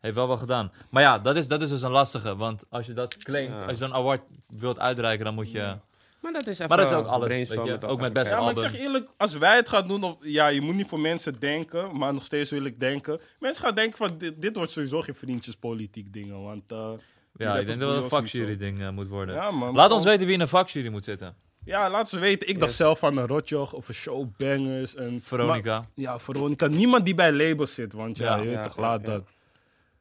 Heeft wel wat gedaan. Maar ja, dat is, dat is dus een lastige. Want als je dat claimt, Ja. als je zo'n award wilt uitreiken, dan moet je... Maar dat is even Maar dat is ook alles, weet je. Ook met beste Ja, maar ik zeg eerlijk, als wij het gaan doen, of, ja, je moet niet voor mensen denken, maar nog steeds wil ik denken. Mensen gaan denken van, dit, dit wordt sowieso geen vriendjespolitiek dingen, want... eh, Ja, ik denk dat het een vakjury ding eh, moet worden. ja, man. Laat ons weten wie in een vakjury moet zitten. Ja, laat ze weten. Ik dacht zelf aan een Rotjoch of een Showbangers. En, Veronica. maar- ja, Veronica. Niemand die bij labels zit, want ja, Ja, je weet ja, toch, laat ja. dat.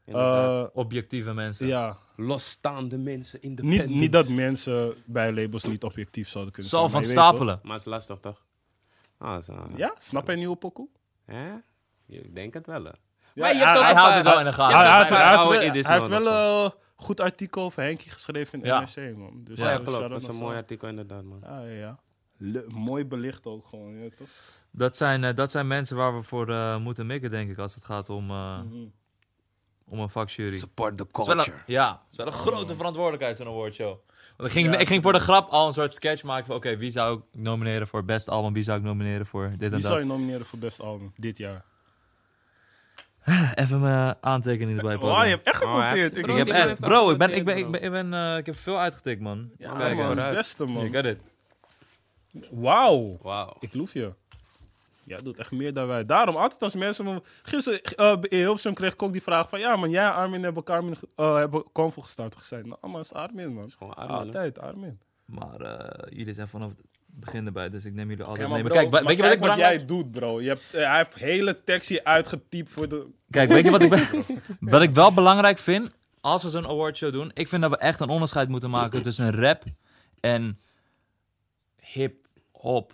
Inderdaad. Objectieve mensen. ja, Losstaande mensen in de niet, niet dat mensen bij labels niet objectief zouden kunnen Zal zijn. van je weet stapelen. Maar het is lastig, toch? Ah, zo. toch? Ja, snap je een nieuwe pokoe? Hè? Ik denk het wel, hè. Ja, maar je hebt hij- Hij een houdt het wel in de gaten. Ja, hij, hij- heeft wel een goed artikel over Henkie geschreven in Ja. NRC, man. Dus, Ja, eh, klopt. Dat is een mooi artikel, inderdaad, man. Ja, ja, ja. Le- mooi belicht ook gewoon, ja, toch? Dat zijn, eh, dat zijn mensen waar we voor eh, moeten mikken, denk ik, als het gaat om, eh, Mhm. Om een vakjury. Support the een- culture. ja, het is wel een grote verantwoordelijkheid, zo'n awardshow. Want ik ging, Ja, ik ging voor de grap al een soort sketch maken van... Oké, wie zou ik nomineren voor best album? Wie zou ik nomineren voor dit en Wie zou dat? je nomineren voor best album dit jaar? Even mijn aantekening erbij pakken. Oh, je hebt echt Oh, gemonteerd. heeft- ik ik heb echt... Bro, ik ben, ik ben, ik ben, ik ben, eh, ik heb veel uitgetikt, man. Ja, Kijk, man, beste, man. Je got it. Wauw. Wauw. Ik loef je. Jij doet echt meer dan wij. Daarom, altijd als mensen... me- Gisteren eh, in Hilversum kreeg ik ook die vraag van... Ja, man, jij en Armin hebben ge- eh, hebben Convo gestart. Gezegd, nou, maar het is Armin, man. Gewoon Armin? Altijd, Armin. Maar eh, jullie zijn vanaf het begin erbij, dus ik neem jullie altijd Ja, mee. bro, kijk, maar weet je wat ik wat belangrijk... jij doet, bro. Je hebt, hij heeft hele tekst hier uitgetypt voor de... Kijk, weet je wat ik, be- wat ik wel belangrijk vind? Als we zo'n awardshow doen, ik vind dat we echt een onderscheid moeten maken tussen rap en hip-hop,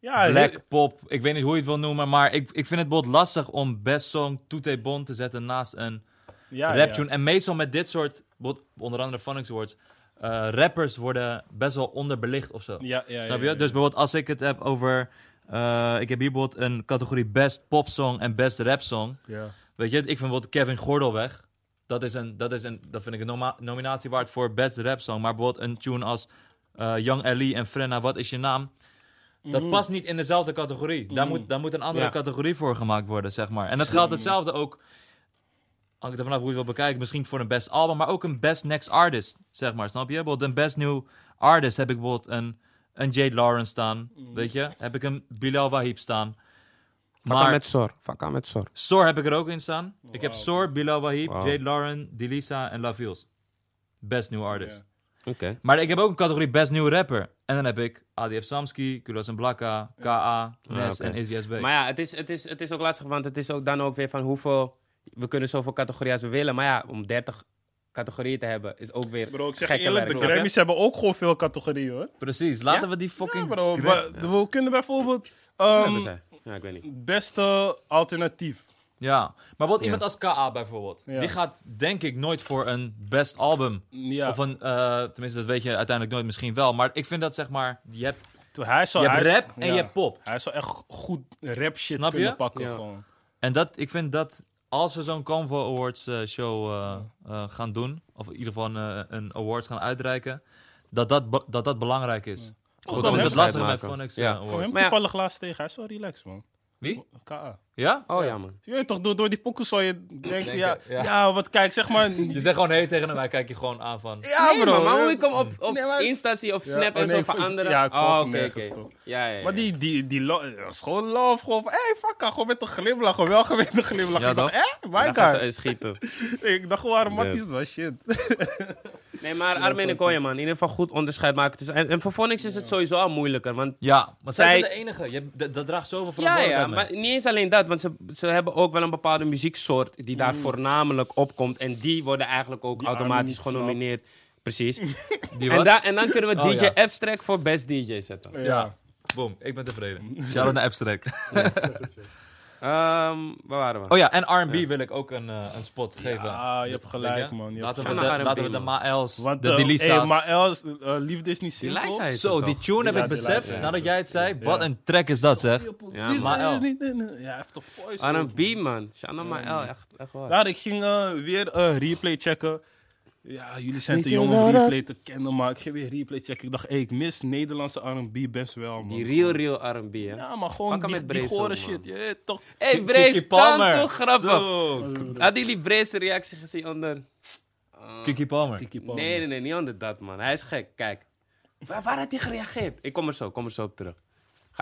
Ja, black pop. Ik weet niet hoe je het wil noemen, maar ik, ik vind het bijvoorbeeld lastig om best song Toete Bon te zetten naast een ja, rap ja. tune. En meestal met dit soort, onder andere Phonics Awards, eh, rappers worden best wel onderbelicht of zo. Ja, ja, Snap je? Dus bijvoorbeeld als ik het heb over, eh, ik heb hier bijvoorbeeld een categorie best pop song en best rap song. Ja. Weet je, ik vind bijvoorbeeld Kevin Gordelweg. Dat is een, dat is een, dat vind ik een nominatie waard voor best rap song. Maar bijvoorbeeld een tune als eh, Young Ellie en Frenna, wat is je naam? Dat Mhm. past niet in dezelfde categorie. Daar, Mhm. moet, daar moet een andere Ja. categorie voor gemaakt worden, zeg maar. En dat geldt hetzelfde ook. Hangt er vanaf hoe je het wil bekijken. Misschien voor een best album, maar ook een best next artist, zeg maar. Snap je? Bijvoorbeeld een best new artist heb ik bijvoorbeeld een, een Jade Lawrence staan. Mhm. Weet je? Heb ik een Bilal Wahib staan. Vakka Maar met Sor. Vakka met Sor. Sor heb ik er ook in staan. Ik heb. Sor, Bilal Wahib. Jade Lauren, Dilisa en Lavils. Best new artist. Oké. Maar ik heb ook een categorie best new rapper. En dan heb ik ADF Samski, Kulas en Blakka, KA, Nes en Izzy SB. Maar ja, het is, het, is, het is ook lastig, want het is ook dan ook weer van hoeveel... We kunnen zoveel categorieën als we willen, maar ja, om 30 categorieën te hebben is ook weer Bro, ik zeg gekke eerlijk, werk, de? Grammys hebben ook gewoon veel categorieën, hoor. Precies, laten Ja? we die Ja, fucking... bro. gra- we, we kunnen bijvoorbeeld... Ehm, zij? Ja, ik weet niet. beste alternatief. Ja, maar Ja. iemand als KA bijvoorbeeld. Ja. Die gaat denk ik nooit voor een best album. Ja, Of een, eh, tenminste dat weet je uiteindelijk nooit misschien wel. Maar ik vind dat zeg maar, je hebt, toen hij zou, je hebt hij- rap en ja. je hebt pop. Hij zou echt goed rap shit Snap kunnen je? pakken. Ja. Gewoon. En dat, ik vind dat als we zo'n Convo Awards eh, show eh, eh, gaan doen, of in ieder geval een, eh, een awards gaan uitreiken, dat dat, be- dat, dat belangrijk is. Ook kan al is hem het lastig met. Phonics Ja. Kom Awards. hem Maar ja. toevallig laatst tegen. Hij is wel relaxed, man. Wie? KA. Ja? Oh ja, man. Je weet toch, door, door die pokoe zou je denken, ja, ja. ja. wat kijk, zeg maar... Je zegt gewoon nee tegen hem, hij kijkt je gewoon aan van... Ja, nee, man, maar hoe ik hem op, op Nee, maar- Insta zie of Ja, Snap oh, en nee, zo ik volg- veranderen. ja, ik volg oh, oké, toch. Ja, ja, ja. Maar die, die, die, is gewoon love. Gewoon van, hé, hey, fakka, gewoon met een glimlach. Gewoon wel met een glimlach. Ja, ik dacht, eh, my god. schieten. Ik dacht, gewoon, Nee. Matties, was shit. Nee, maar Armin en Koya, man. In ieder geval goed onderscheid maken tussen... En, en voor Phonics is het sowieso al moeilijker, want... Ja, want zij Zij- zijn de enige. Je, dat, draagt zoveel Ja, ja, verantwoordelijkheid maar niet eens alleen dat, want ze, ze hebben ook wel een bepaalde muzieksoort die daar voornamelijk opkomt. En die worden eigenlijk ook Die automatisch genomineerd. Precies. en, da- en dan kunnen we Oh, DJ ja. Abstract voor Best DJ zetten. Ja. Ja. Boom, ik ben tevreden. Shout-out naar Abstract. Ehm, waar waren we? Oh ja, en R&B wil ik ook een, eh, een spot geven. Ja, je hebt gelijk, man. Je hebt laten, we gelijk. de, R&B, laten we de. Maels, Want, de Delisa's... hey, maar Els, eh, liefde is niet Die simpel. Zo, die tune heb Ja, ik beseft ja. nadat jij het zei. Ja. Wat een track is dat, zeg. Ja, nee. Ja, voice. R&B, man. Shanna Mael, echt, echt waar. Ja, ik ging eh, weer een replay checken. Ja, jullie zijn Weet te je jong om wel dat- replay te kennen, maar ik ging weer replay checken. Ik dacht, hey, ik mis Nederlandse R&B best wel, man. Die real, real R&B, hè. Ja, maar gewoon Pak hem die, met die gore ook, man. shit. Je weet toch. Hé, hey, Kiki Brace, Palmer. kan toch grappig? Zo. Hadden jullie Brace reactie gezien onder... Kiki Palmer. Kiki Palmer. Nee, nee, nee, niet onder dat, man. Hij is gek. Kijk. Waar, waar had hij gereageerd? Ik kom er zo, kom er zo op terug.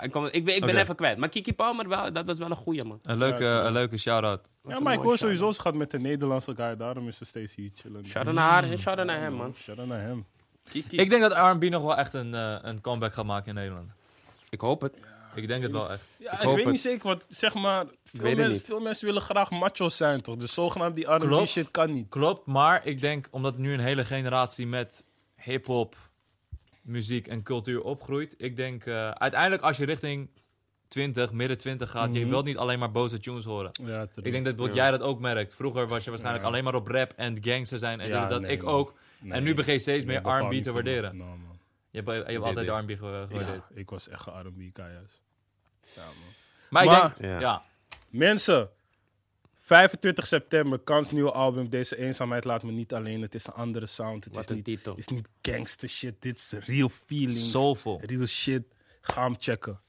Ik, kom, ik ben, ik ben Oké. even kwijt. Maar Kiki Palmer, wel, dat was wel een goeie, man. Een leuke, een leuke shout-out. Ja, maar ik hoor shout-out. sowieso, ze gaat met de Nederlandse guy. Daarom is ze steeds hier chillen. Shout-out naar haar en shout-out naar hem, man. Shout out naar hem. Kiki. Ik denk dat R&B nog wel echt een, eh, een comeback gaat maken in Nederland. Ik hoop het. Ik denk het wel echt. Ja, Ik weet het. niet zeker, want zeg maar, veel, mensen, niet. veel mensen willen graag macho's zijn, toch? Dus zogenaamd die R&B shit kan niet. Klopt, maar ik denk omdat nu een hele generatie met hip-hop, muziek en cultuur opgroeit. Ik denk eh, uiteindelijk als je richting 20, midden 20 gaat, je Mhm. wilt niet alleen maar boze tunes horen. Ja, Ik denk dat wat Ja. jij dat ook merkt. Vroeger was je waarschijnlijk Ja. alleen maar op rap en gangster zijn en dat. nee, ik man. ook. en nu begin je steeds meer R&B te waarderen. Nou, man. Je hebt, je hebt altijd. R&B ge- gewaardeerd. Ja, ik was echt een R&B juist. Ja, man. Maar, ik Maar- denk, Ja. ja. Mensen, 25 september, Kans nieuwe album. Deze eenzaamheid laat me niet alleen. Het is een andere sound. Het Wat is een niet, titel. is niet gangster shit. Dit is real feelings. soulful. Real shit. Ga hem checken.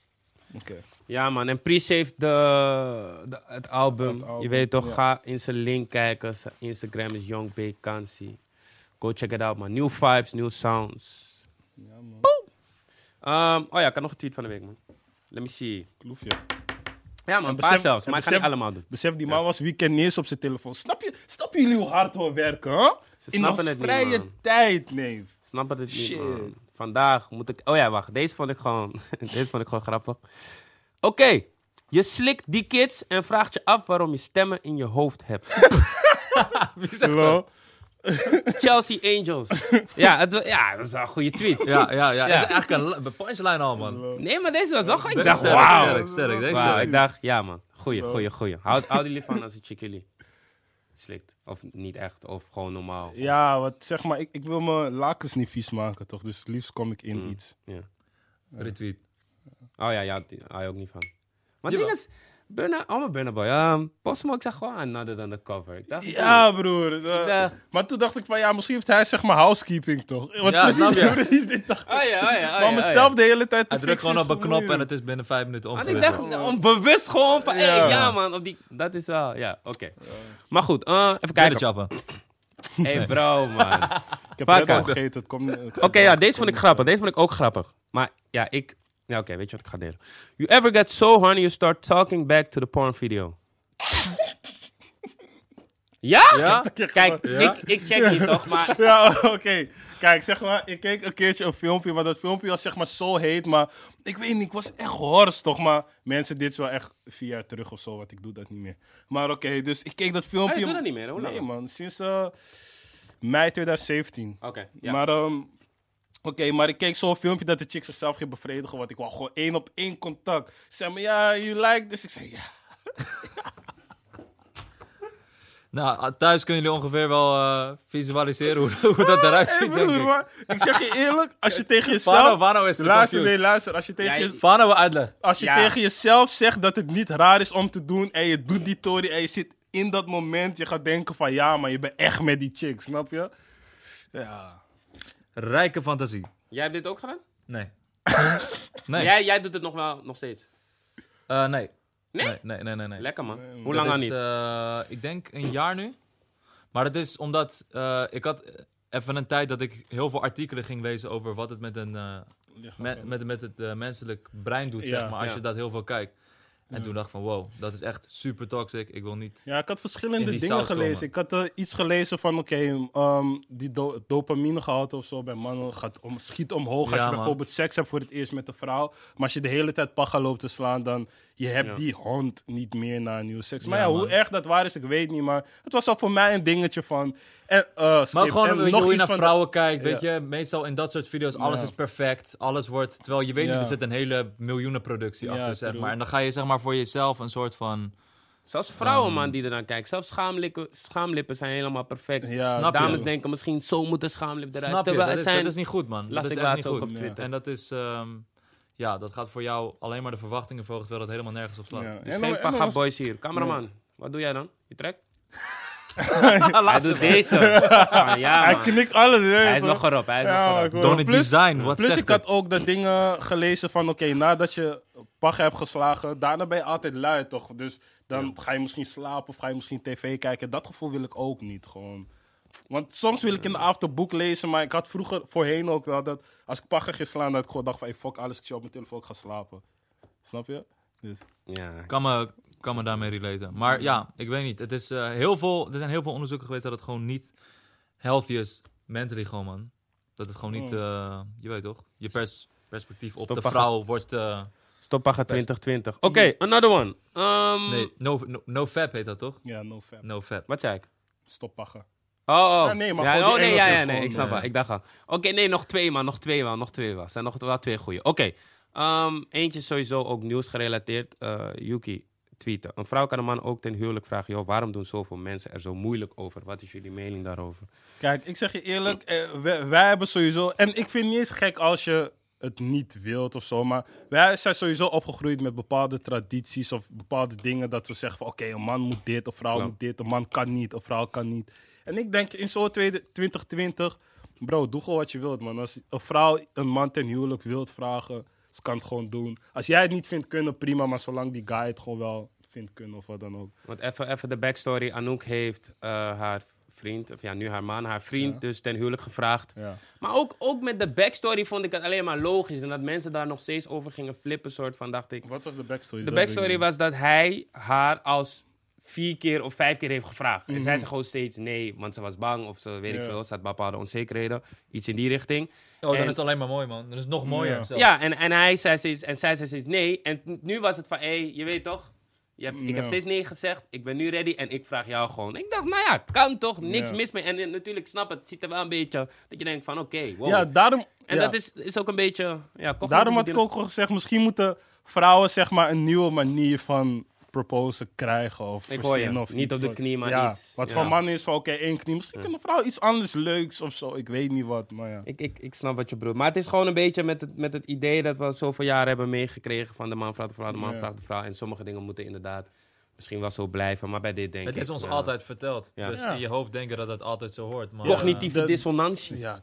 Oké. Ja, man. En appreciate de, de, het album. Het album, Je weet toch, ja. ga in zijn link kijken. Zijn Instagram is Young Big Kansi. Go check it out, man. New vibes, new sounds. Ja, man. Ehm, oh ja, ik had nog een tweet van de week, man. Let me see. Kloefje. Ja. En Een paar besef- zelfs. Maar ik ga niet allemaal doen. Besef, die man was weekend niet eens op zijn telefoon. Snap je, snap jullie hoe hard we werken, hè? Ze In snappen het niet, vrije man. tijd, nee. Snap het niet, Shit. man. Vandaag moet ik... Oh ja, wacht. Deze vond ik gewoon... Deze vond ik gewoon grappig. Oké. Je slikt die kids en vraagt je af waarom je stemmen in je hoofd hebt. Hallo? Chelsea Angels. ja, het, wa- ja, dat is wel een goede tweet. Ja, ja, ja. Ja. Het is eigenlijk een, een punchline al, man. Nee, maar deze was wel goed. Ik Deze dacht, sterk, wauw. sterk, sterk, deze Wauw, sterk. Ik dacht, ja man. Goeie, goeie, goeie. Houd, houd jullie van als een chick jullie slikt. Of niet echt, of gewoon normaal. Ja, wat zeg maar, ik, ik wil mijn lakens niet vies maken, toch? Dus het liefst kom ik in Mm. iets. Ja. Retweet. Oh ja, ja, die hou je ook niet van. Maar het Jawel. is, Burna, oh mijn Burna Boy. Um, ik zag gewoon another than the cover. Ik dacht, Ja, broer. dacht- maar toen dacht ik van, ja, misschien heeft hij zeg maar housekeeping, toch? Want Ja, snap precies, je. precies dit dacht ik. Oh ja, oh ja, oh ja, maar oh ja. mezelf de hele tijd te Hij drukt gewoon op een knop en het is binnen vijf minuten Want ik omgelegd. dacht, onbewust gewoon van, Ja. hey, ja man, op die, dat is wel, ja, oké. Maar goed, eh, even Kijken. chappen. Hey bro, man. Ik heb het al gegeten, het komt... Oké, ja, deze vond ik grappig. Deze vond ik ook grappig. Maar ja, ik... Ja, oké, weet je wat ik ga delen? You ever get so horny you start talking back to the porn video? ja? Ja? Kijk, Ja? ik, ik check niet toch, maar... Ja, oké. Kijk, zeg maar, ik keek een keertje een filmpje, maar dat filmpje was zeg maar zo heet, maar ik weet niet, ik was echt hors toch, maar mensen, dit is wel echt vier jaar terug of zo, want ik doe dat niet meer. Maar oké, dus ik keek dat filmpje. Oh, je doet dat niet meer, hoe lang? Nee man, sinds eh, mei 2017. Oké, ja. Maar, ehm, oké, maar ik keek zo'n filmpje dat de chick zichzelf ging bevredigen, want ik wou gewoon één op één contact. Ze zei me, ja, you like this? Ik zei, ja. Nou, thuis kunnen jullie ongeveer wel eh, visualiseren hoe, hoe dat eruit Hey, ziet, denk ik. maar ik zeg je eerlijk, als je tegen jezelf... Vano, Vano is te Luister, nee, luister. Als je tegen, Ja, je, je- Vano wil uitleg. als je Ja. tegen jezelf zegt dat het niet raar is om te doen en je doet die tory en je zit in dat moment, je gaat denken van ja, maar je bent echt met die chick, snap je? Ja. Rijke fantasie. Jij hebt dit ook gedaan? Nee. nee. Jij, jij doet het nog wel, nog steeds? Eh, nee. Nee? Nee, nee, nee, nee. nee. Lekker man. Nee, Hoe lang al is, niet? eh, ik denk een jaar nu. Maar dat is omdat eh, ik had even een tijd dat ik heel veel artikelen ging lezen over wat het met, een, eh, met, met, met het eh, menselijk brein doet, Ja, zeg maar, als ja. je dat heel veel kijkt. En toen dacht ik van, wow, dat is echt super toxic. Ik wil niet... Ja, ik had verschillende dingen gelezen. Ik had eh, iets gelezen van, oké, ehm, die do dopaminegehalte of zo bij mannen gaat om, schiet omhoog als je man. bijvoorbeeld seks hebt voor het eerst met een vrouw. Maar als je de hele tijd paga loopt te slaan, dan je hebt Ja. die hond niet meer naar nieuwe seks. Maar Ja, ja, hoe erg dat waar is, ik weet niet. Maar het was al voor mij een dingetje van... En, eh, Maar skip. gewoon En weet je, nog hoe je naar de- vrouwen kijkt, Ja. weet je. Meestal in dat soort video's, alles Ja. is perfect. Alles wordt... Terwijl je weet Ja. niet, er zit een hele miljoenenproductie Ja, achter, zeg maar. En dan ga je zeg maar voor jezelf een soort van... Zelfs vrouwen Um, man die ernaar kijken. Zelfs schaamlippen, schaamlippen zijn helemaal perfect. Ja, Snap je? Dames denken misschien zo moet een schaamlip eruit. Snap je? Dat is, zijn... dat is niet goed, man. las dat is ik echt laatst niet ook goed. op Ja. Twitter. En dat is... ehm, ja, dat gaat voor jou alleen maar de verwachtingen volgen, terwijl dat helemaal nergens op slaat. Ja. Dus En geen paga was- boys hier. Cameraman, wat doe jij dan? Je trekt? Hij doet deze. Ah, ja, Hij knikt alles. hè, Hij is nog erop, hij is Ja, nog erop. Plus- design, wat Plus zegt ik had het? ook de dingen gelezen van, oké, nadat je pag hebt geslagen, daarna ben je altijd lui, toch? Dus dan ga je misschien slapen of ga je misschien tv kijken. Dat gevoel wil ik ook niet, gewoon. Want soms wil ik in de avond een boek lezen, maar ik had vroeger voorheen ook wel dat als ik paggen ging slaan, dat ik gewoon dacht van, hey, fuck alles, ik zie op mijn telefoon, ik ga slapen. Snap je? Dus, Ja. kan me, kan me daarmee relaten. Maar ja, ik weet niet. Het is, eh, heel veel, er zijn heel veel onderzoeken geweest dat het gewoon niet healthy is. Mentally gewoon, man. Dat het gewoon niet, Oh. eh, je weet toch, je pers- perspectief op Stop de pakken. vrouw wordt, eh, Stoppaga 2020. Oké, another one. Ehm, Nee, no, no, no Fab heet dat toch? Ja, no fab. No Fab. Wat zei ik? Stoppachen. Oh, oh. Ja, nee, maar ja, oh, nee, ja, nee, ik snap eh, wel. Ik dacht al. Oké, nee, nog twee man, nog twee man, nog twee man. zijn nog wel twee goeie. Oké, ehm, eentje sowieso ook nieuws gerelateerd. Eh, Yuki tweeten. Een vrouw kan een man ook ten huwelijk vragen. Joh, waarom doen zoveel mensen er zo moeilijk over? Wat is jullie mening daarover? Kijk, ik zeg je eerlijk, eh, wij, wij hebben sowieso... En ik vind het niet eens gek als je het niet wilt of zo, maar wij zijn sowieso opgegroeid met bepaalde tradities of bepaalde dingen dat we zeggen van oké, een man moet dit, een vrouw moet dit, een man kan niet, een vrouw kan niet. En ik denk in zo'n tweede- 2020, bro, doe gewoon wat je wilt, man. Als een vrouw een man ten huwelijk wilt vragen, ze kan het gewoon doen. Als jij het niet vindt kunnen, prima, maar zolang die guy het gewoon wel vindt kunnen of wat dan ook. Want even, even de backstory. Anouk heeft eh, haar vriend, of ja, nu haar man, haar vriend Ja. dus ten huwelijk gevraagd. Ja. Maar ook, ook met de backstory vond ik het alleen maar logisch. En dat mensen daar nog steeds over gingen flippen, soort van, dacht ik. Wat was de backstory? De backstory was dat hij haar als vier keer of vijf keer heeft gevraagd. En Mhm. zij zei gewoon steeds nee, want ze was bang of ze weet ik veel. Ze had bepaalde onzekerheden, iets in die richting. Oh, dan En- is het alleen maar mooi, man. Dan is het nog mooier. Ja. en, en, hij zei steeds, en zij zei steeds nee. En nu was het van, hé, je weet toch? Je hebt, ik heb steeds nee gezegd, ik ben nu ready en ik vraag jou gewoon. Ik dacht, nou ja, kan toch, niks Ja. mis mee. En, natuurlijk, snap het, het ziet er wel een beetje, dat je denkt van, oké, wow. Ja, daarom... en ja. dat is, is ook een beetje, ja, Daarom had ik ook al gezegd, misschien moeten vrouwen zeg maar een nieuwe manier van proposen krijgen of Ik hoor je. verzinnen of Niet iets op de knie, maar ja, iets. Wat Ja. van man is van oké, één knie. Misschien kan een vrouw iets anders leuks of zo. Ik weet niet wat, maar ja. Ik, ik, ik snap wat je bedoelt. Maar het is gewoon een beetje met het, met het idee dat we zoveel jaren hebben meegekregen van de man vraagt de vrouw, de man vraagt de vrouw. En sommige dingen moeten inderdaad misschien wel zo blijven, maar bij dit denk Het ik... is ons ja, altijd verteld. Ja. Dus Ja. in je hoofd denken dat het altijd zo hoort. Maar, Cognitieve dissonantie. Ja.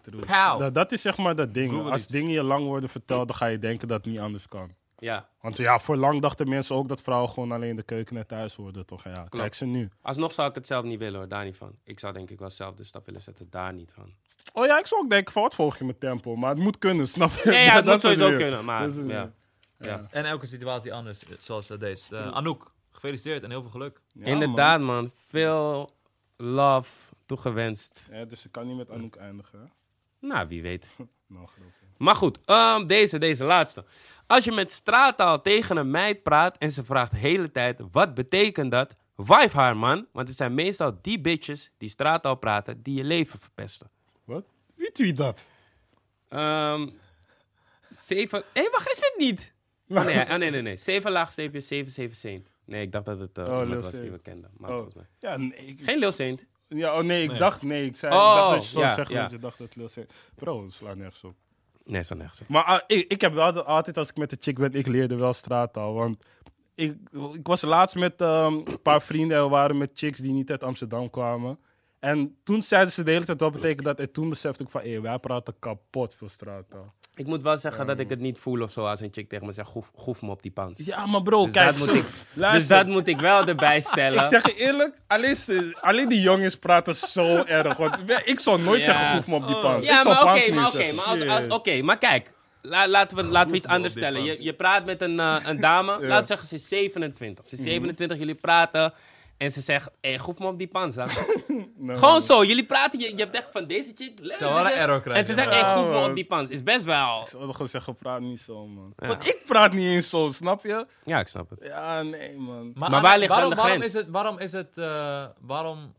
Dat, dat is zeg maar dat ding. Als dingen je lang worden verteld, dan ga je denken dat het niet anders kan. Ja. Want ja, voor lang dachten mensen ook dat vrouwen gewoon alleen in de keuken en thuis worden, toch? Ja, kijk ze nu. Alsnog zou ik het zelf niet willen hoor, daar niet van. Ik zou denk ik wel zelf de stap willen zetten, daar niet van. Oh ja, ik zou ook denken, van wat volg je met tempo? Maar het moet kunnen, snap je? Ja, ja, het Dat moet sowieso weer- kunnen, maar ja. ja. En elke situatie anders, zoals eh, deze. Eh, Anouk, gefeliciteerd en heel veel geluk. Ja, Inderdaad man, veel love toegewenst. Ja, dus ik kan niet met Anouk eindigen, hè? Nou, wie weet. Nou, groot. Maar goed, ehm, deze, deze laatste. Als je met straattaal tegen een meid praat en ze vraagt de hele tijd wat betekent dat, wife haar man, want het zijn meestal die bitches die straattaal praten die je leven verpesten. Wat? Wie tweet dat? Ehm zeven... Hé, hey, wacht, is het niet? Oh, nee, oh, nee, nee, nee. Zeven laagstreepje, zeven, zeven Saint. Nee, ik dacht dat het eh Oh, iemand was die we kenden. Maar Oh. volgens mij. Ja, nee. Ik, Geen Lil Saint. ja, oh nee, ik Nee. dacht, nee, ik zei, Oh, ik dacht dat je zo ja, zegt ja. dat je dacht dat het Lil Saint- Bro, het slaat nergens op. Nee, zo nergens. Maar ah, ik, ik heb wel altijd, als ik met de chick ben, ik leerde wel straattaal. Want ik, ik was laatst met ehm, een paar vrienden en we waren met chicks die niet uit Amsterdam kwamen. En toen zeiden ze de hele tijd wat betekent dat. En toen besefte ik van, hé, wij praten kapot veel straattaal. Ik moet wel zeggen dat ik het niet voel of zo als een chick tegen me zegt, groef, groef me op die pans. Ja, maar bro, Dus kijk. dat moet zo- ik- luister, Dus dat moet ik wel erbij stellen. Ik zeg je eerlijk, alleen, die jongens praten zo erg. Want ik zou nooit Ja. zeggen, groef me op die pans. Ja, ik zou maar oké, niet maar oké, maar, als, als, oké, maar kijk. La- laten, we, laten we iets anders stellen. Je, je praat met een, eh, een dame, Ja. laten we zeggen ze is 27. Ze is 27, jullie praten en ze zegt, hé, hey, groef me op die pans dan. Gewoon zo, jullie praten, je, je hebt echt van deze chick. Wel een error krijgen. En ze zegt, hey, groef me man. op die pans. Is best wel... Ik zou gewoon zeggen, praat niet zo, man. Ja. Want ik praat niet eens zo, snap je? Ja, ik snap het. Ja, nee, man. Maar, waar ligt dan waarom, de waarom grens? Is het, waarom is het, eh, waarom,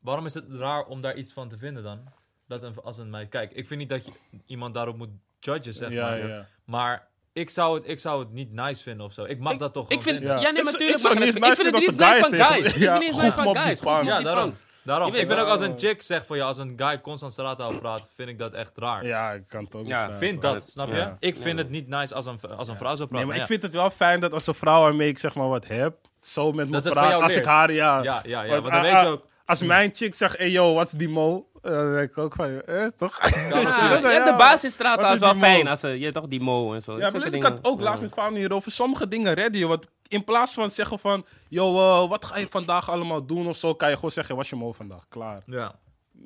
waarom is het raar om daar iets van te vinden dan? Dat een, als een meid, kijk, ik vind niet dat je iemand daarop moet judgen, zeg Ja, maar. ja. Maar ik zou, het, ik zou het niet nice vinden of zo. Ik mag dat toch Ik gewoon vind, vinden. ja, Ja. nee, Ik maar zou- ik niet Ik vind het nice niet nice als van een guy guys. Ik vind het niet Ja, nice van op die guys. Ja, daarom. daarom. Ik vind ook als een chick zegt voor je, als een guy constant straattaal praat, vind ik dat echt raar. Ja, ik kan het ook Ja. Vind dat, snap je? Ja. Ik vind Ja. het niet nice als een, als een vrouw zo praat. Nee, maar ik ja. vind het wel fijn dat als een vrouw waarmee ik zeg maar wat heb, zo met me van praat. jou Als ik haar, ja. Ja, ja, ja, Want, dan weet je ook... Als mijn chick zegt, hey yo, wat is die mo? Eh, dan denk ik ook van, eh, toch? Ja, Ja, hebt de ja. basisstraat Wat is is wel fijn. Als ze, je toch die mo en zo. Ja, maar dus ik had ook laatst Ja. met Faun hierover. Sommige dingen redden je. Want in plaats van zeggen van, yo, eh, wat ga je vandaag allemaal doen of zo, kan je gewoon zeggen, was je mo vandaag? Klaar. Ja.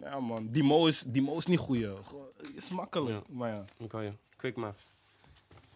Ja man, die mo is, die mo is niet goeie. Is makkelijk. Ja. Maar ja. Hoor je. Quick maps.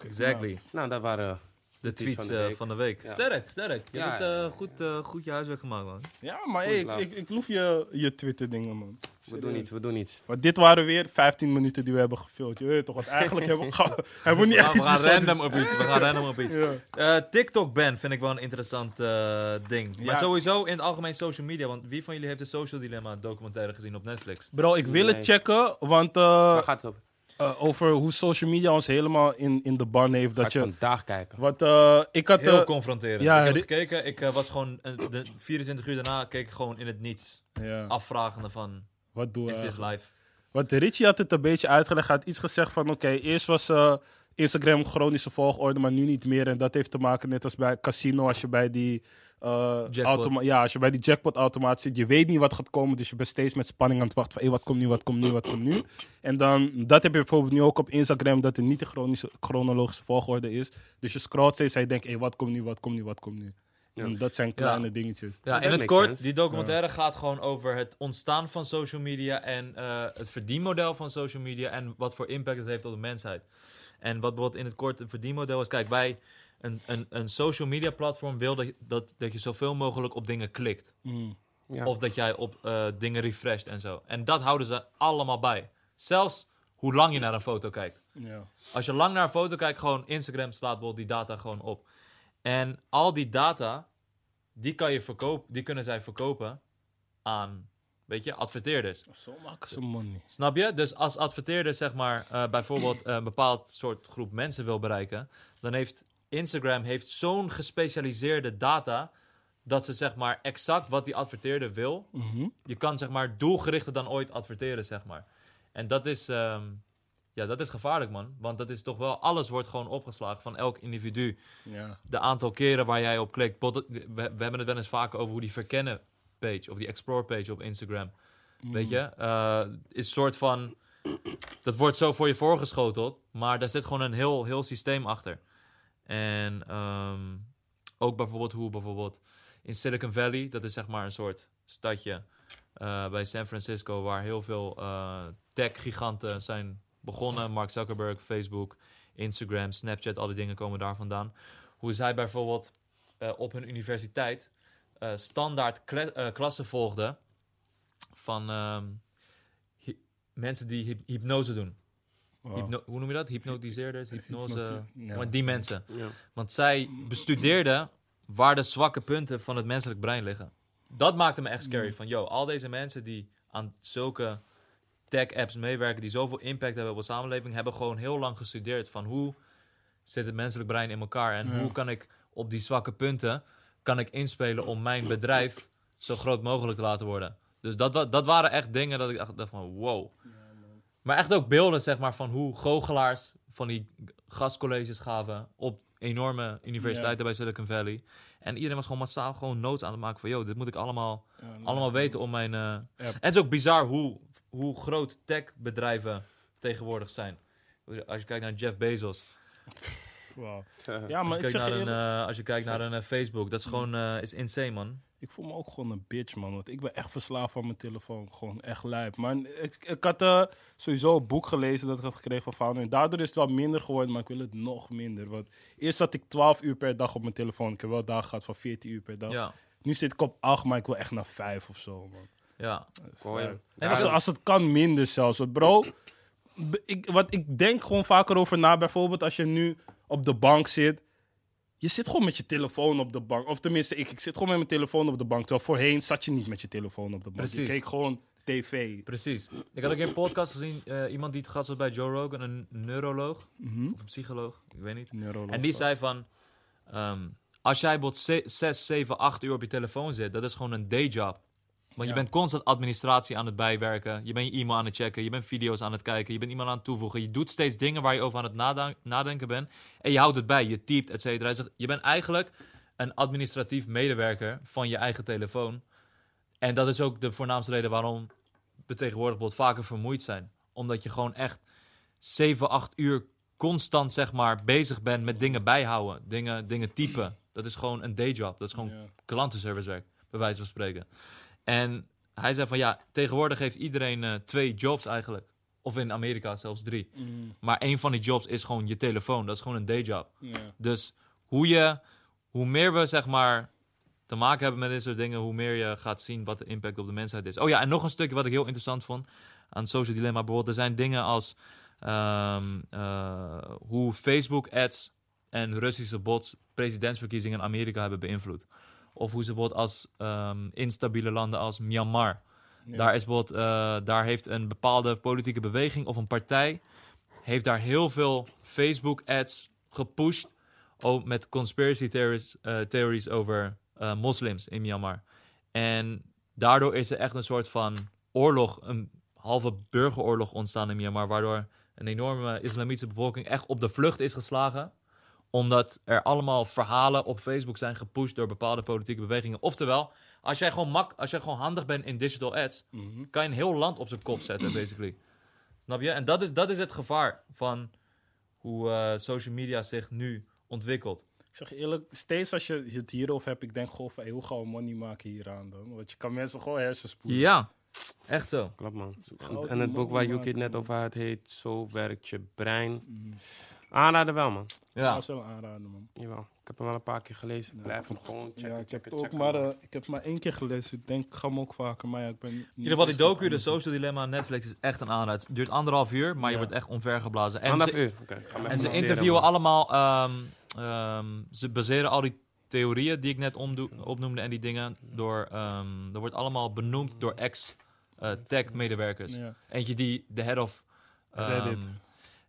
Exactly. Nou, dat waren De tweets van de eh, week. van de week. Ja. Sterk, sterk. Je Ja, hebt ja. eh, goed, eh, goed je huiswerk gemaakt, man. Ja, maar hey, ik, ik, ik loef je, je Twitter-dingen, man. We doen iets, we doen iets. Maar dit waren weer 15 minuten die we hebben gevuld. Je weet toch, wat eigenlijk hebben we, hebben we niet We echt gaan, we iets gaan random op iets. We gaan random op iets. Ja. TikTok-ban vind ik wel een interessant eh, ding. Maar Ja. sowieso in het algemeen social media. Want wie van jullie heeft de Social Dilemma documentaire gezien op Netflix? Bro, ik wil Nee. het checken, want eh, Waar gaat het over? Eh, over hoe social media ons helemaal in, in de ban heeft. Ga Dat ik je, vandaag kijken. wat, eh, ik had, Heel eh, confronterend. ja, ik heb gekeken. Ik was gewoon de 24 uur daarna keek ik gewoon in het niets. ja, Afvragende van, wat doen we is dit live? Want Richie had het een beetje uitgelegd. Hij had iets gezegd van, oké, eerst was eh, Instagram chronische volgorde, maar nu niet meer. En dat heeft te maken net als bij casino, als je bij die... eh, Jackpot. automa- ja, als je bij die jackpot-automaat zit, je weet niet wat gaat komen, dus je bent steeds met spanning aan het wachten van, hey, wat komt nu, wat komt nu, wat komt nu. En dan, dat heb je bijvoorbeeld nu ook op Instagram, dat het niet de chronische, chronologische volgorde is. Dus je scrolt steeds en je denkt, hey, wat komt nu, wat komt nu, wat komt nu. Ja. En dat zijn kleine dingetjes. Ja, in het kort, sense. die documentaire gaat gewoon over het ontstaan van social media en eh, het verdienmodel van social media en wat voor impact het heeft op de mensheid. En wat bijvoorbeeld in het kort een verdienmodel is, kijk, bij een, een, een social media platform wil dat, dat, dat je zoveel mogelijk op dingen klikt. Mm. Ja. Of dat jij op eh, dingen refresht en zo. En dat houden ze allemaal bij. Zelfs hoe lang je naar een foto kijkt. Ja. Als je lang naar een foto kijkt, gewoon Instagram slaat bijvoorbeeld die data gewoon op. En al die data, die, kan je verkopen, die kunnen zij verkopen aan, weet je, adverteerders. Zo maken ze money. Snap je? Dus als adverteerder, zeg maar, eh, bijvoorbeeld een bepaald soort groep mensen wil bereiken, dan heeft Instagram heeft zo'n gespecialiseerde data dat ze, zeg maar, exact wat die adverteerder wil, Mhm. je kan zeg maar doelgerichter dan ooit adverteren, zeg maar. En dat is, ehm, ja, dat is gevaarlijk, man. Want dat is toch wel, alles wordt gewoon opgeslagen van elk individu. Ja. De aantal keren waar jij op klikt. We, we hebben het wel eens vaker over hoe die verkennen page of die explore page op Instagram. Weet je, eh, is een soort van, dat wordt zo voor je voorgeschoteld, maar daar zit gewoon een heel, heel systeem achter. En ehm, ook bijvoorbeeld hoe bijvoorbeeld in Silicon Valley, dat is zeg maar een soort stadje eh, bij San Francisco, waar heel veel eh, tech-giganten zijn begonnen. Mark Zuckerberg, Facebook, Instagram, Snapchat, al die dingen komen daar vandaan. Hoe zij bijvoorbeeld eh, op hun universiteit standaard klassen volgden van ehm, mensen die hyp- hypnose doen. Hypno- hoe noem je dat? Hypnotiseerders, hypnose. Hypnoti- ja. maar die mensen. Ja. Want zij bestudeerden waar de zwakke punten van het menselijk brein liggen. Dat maakte me echt scary. Van, yo, al deze mensen die aan zulke tech-apps meewerken, die zoveel impact hebben op de samenleving, hebben gewoon heel lang gestudeerd van hoe zit het menselijk brein in elkaar en Ja. hoe kan ik op die zwakke punten kan ik inspelen om mijn bedrijf zo groot mogelijk te laten worden. Dus dat, dat waren echt dingen dat ik dacht van wow. Maar echt ook beelden zeg maar van hoe goochelaars van die gastcolleges gaven op enorme universiteiten bij Silicon Valley. En iedereen was gewoon massaal gewoon notes aan het maken van, yo, dit moet ik allemaal, allemaal weten om mijn... eh, Ja. En het is ook bizar hoe, hoe groot techbedrijven tegenwoordig zijn. Als je kijkt naar Jeff Bezos. Wow. Ja, Als maar je ik kijkt je naar een, eh, als je kijkt naar een eh, Facebook, dat is gewoon is insane, man. Ik voel me ook gewoon een bitch, man. Want ik ben echt verslaafd van mijn telefoon. Gewoon echt lijp. Maar ik, ik had eh, sowieso een boek gelezen dat ik had gekregen van Founder. En daardoor is het wel minder geworden, maar ik wil het nog minder. Want eerst zat ik 12 uur per dag op mijn telefoon. Ik heb wel dagen gehad van 14 uur per dag. Ja, Nu zit ik op 8, maar ik wil echt naar 5 of zo, man. ja. Hem. Vijf. En als, als het kan, minder zelfs. Bro, ik, wat ik denk gewoon vaker over na. Bijvoorbeeld als je nu op de bank zit. Je zit gewoon met je telefoon op de bank. Of tenminste, ik, ik zit gewoon met mijn telefoon op de bank. Terwijl voorheen zat je niet met je telefoon op de bank. Je keek gewoon tv. Precies. Ik had ook een podcast gezien, eh, iemand die te gast was bij Joe Rogan, een neuroloog Mhm. of een psycholoog, ik weet niet. Neuroloog En die was. zei van, ehm, als jij bijvoorbeeld 6, 7, 8 uur op je telefoon zit, dat is gewoon een dayjob. Want je bent constant administratie aan het bijwerken. Je bent je e-mail aan het checken. Je bent video's aan het kijken. Je bent iemand aan het toevoegen. Je doet steeds dingen waar je over aan het nadenken bent. En je houdt het bij. Je typt, et cetera. Zegt, Je bent eigenlijk een administratief medewerker van je eigen telefoon. En dat is ook de voornaamste reden waarom we tegenwoordig bijvoorbeeld vaker vermoeid zijn. Omdat je gewoon echt 7, 8 uur constant zeg maar bezig bent met dingen bijhouden. Dingen, dingen typen. Dat is gewoon een dayjob. Dat is gewoon Ja. klantenservicewerk, bij wijze van spreken. En hij zei van ja, tegenwoordig heeft iedereen eh, twee jobs eigenlijk. Of in Amerika zelfs drie. Mm, Maar één van die jobs is gewoon je telefoon. Dat is gewoon een dayjob. ja. Dus hoe je, hoe meer we zeg maar te maken hebben met dit soort dingen, hoe meer je gaat zien wat de impact op de mensheid is. Oh ja, en nog een stukje wat ik heel interessant vond aan het social dilemma. Bijvoorbeeld, er zijn dingen als ehm, eh, hoe Facebook ads en Russische bots presidentsverkiezingen in Amerika hebben beïnvloed. Of hoe ze bijvoorbeeld als ehm, instabiele landen als Myanmar. Ja. Daar, is bijvoorbeeld, eh, daar heeft een bepaalde politieke beweging of een partij heeft daar heel veel Facebook ads gepusht ook met conspiracy theories, eh, theories over eh, moslims in Myanmar. En daardoor is er echt een soort van oorlog, een halve burgeroorlog ontstaan in Myanmar, waardoor een enorme islamitische bevolking echt op de vlucht is geslagen omdat er allemaal verhalen op Facebook zijn gepusht door bepaalde politieke bewegingen. Oftewel, als jij gewoon, mak als jij gewoon handig bent in digital ads, Mhm. kan je een heel land op zijn kop zetten, basically. Snap je? En dat is, dat is het gevaar van hoe eh, social media zich nu ontwikkelt. Ik zeg je eerlijk, steeds als je het hierover hebt, ik denk gewoon van, hey, hoe gaan we money maken hieraan dan? Want je kan mensen gewoon hersenspoelen. Ja, echt zo. Klopt, man. En het boek waar Yuki het net over had, heet Zo werkt je brein. Mhm. Aanraden wel, man. Ja. Ja. Dat is wel een aanrader, man. Jawel. Ik heb hem wel een paar keer gelezen. Ik blijf hem gewoon checken, ja, ik heb, checken, ook checken, maar, man. eh, ik heb maar één keer gelezen. Ik denk, ik ga hem ook vaker, maar ja, ik ben niet... In ieder geval, die docu, de Social Dilemma aan Netflix, is echt een aanrader. Het duurt anderhalf uur, maar je Ja. wordt echt omvergeblazen. En Anderhalf ze, uur. Oké, ga hem even en ze noteren, interviewen man. allemaal... ehm, ehm, ze baseren al die theorieën die ik net omdoe- opnoemde en die dingen door... ehm er wordt allemaal benoemd door ex-tech-medewerkers. Ja. Eentje die de head of... ehm, Reddit.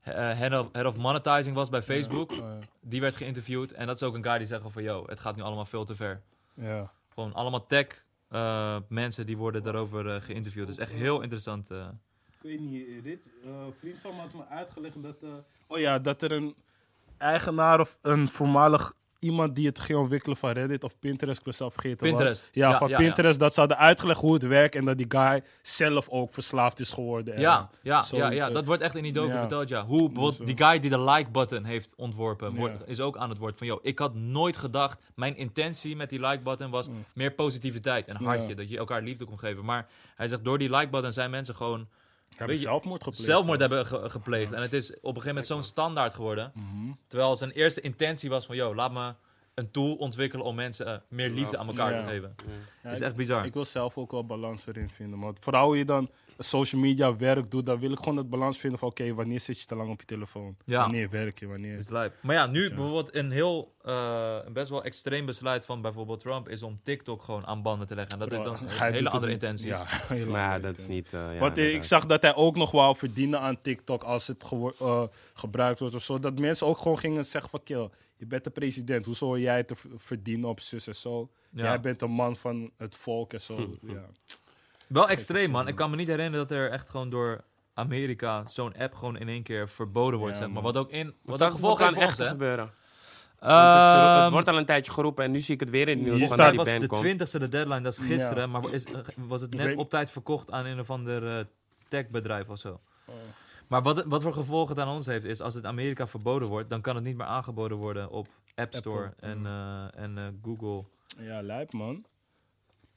Eh, head, of, head of monetizing was bij Facebook. Ja, Die werd geïnterviewd. En dat is ook een guy die zegt van... Yo, het gaat nu allemaal veel te ver. ja. Gewoon allemaal tech eh, mensen die worden daarover eh, geïnterviewd. Dus echt heel interessant. eh. Ik weet niet, Rit, eh, een vriend van me had me uitgelegd dat... eh, oh ja, dat er een eigenaar of een voormalig iemand die het ging ontwikkelen van Reddit of Pinterest, ik ben zelf vergeten wat. Pinterest. Ja, Ja, van ja, Pinterest, dat ze hadden uitgelegd hoe het werkt en dat die guy zelf ook verslaafd is geworden. en- Ja, ja, ja, ja, eh. dat wordt echt in die docu Ja. verteld, ja. Hoe bijvoorbeeld zo. die guy die de like-button heeft ontworpen, wordt, is ook aan het woord van... Yo, ik had nooit gedacht, mijn intentie met die like-button was Mm. meer positiviteit en hartje. Dat je elkaar liefde kon geven. Maar hij zegt, door die like-button zijn mensen gewoon Hebben Weet je, zelfmoord gepleegd. zelfmoord zelfs. hebben ge- gepleegd. En het is op een gegeven moment zo'n standaard geworden. Mhm. Terwijl zijn eerste intentie was van... Yo, laat me een tool ontwikkelen om mensen eh, meer liefde aan elkaar Ja. te geven. Ja. Ja, is ik- echt bizar. Ik wil zelf ook wel balans erin vinden. Maar vooral je dan social media werk doet, dan wil ik gewoon het balans vinden van oké, wanneer zit je te lang op je telefoon? Ja. Wanneer werk je? Wanneer... is. Maar ja, nu bijvoorbeeld een heel, eh, een best wel extreem besluit van bijvoorbeeld Trump is om TikTok gewoon aan banden te leggen. En dat Bro, is dan een hele andere intenties. Ja, Maar dat is niet... eh, ja, Want eh, ik zag dat hij ook nog wou verdienen aan TikTok als het eh, gebruikt wordt of zo. Dat mensen ook gewoon gingen zeggen van, kill, je bent de president. Hoe zou jij te verdienen op zus en zo? Ja. Jij bent een man van het volk en zo. ja. Wel extreem man. Ik kan me niet herinneren dat er echt gewoon door Amerika zo'n app gewoon in één keer verboden wordt. Ja, zeg maar. Wat ook in. Wat straks gevolgen voor echt hè? gebeuren. Want het, het wordt al een tijdje geroepen en nu zie ik het weer in het nieuws Hier staat- die was band de. 20ste de deadline, dat is gisteren. Ja. Maar is, eh, was het net op tijd verkocht aan een of ander eh, techbedrijf of zo. Oh. Maar wat, wat voor gevolgen het aan ons heeft, is als het Amerika verboden wordt, dan kan het niet meer aangeboden worden op App Store Apple, en, eh, en eh, Google. Ja, lijp man.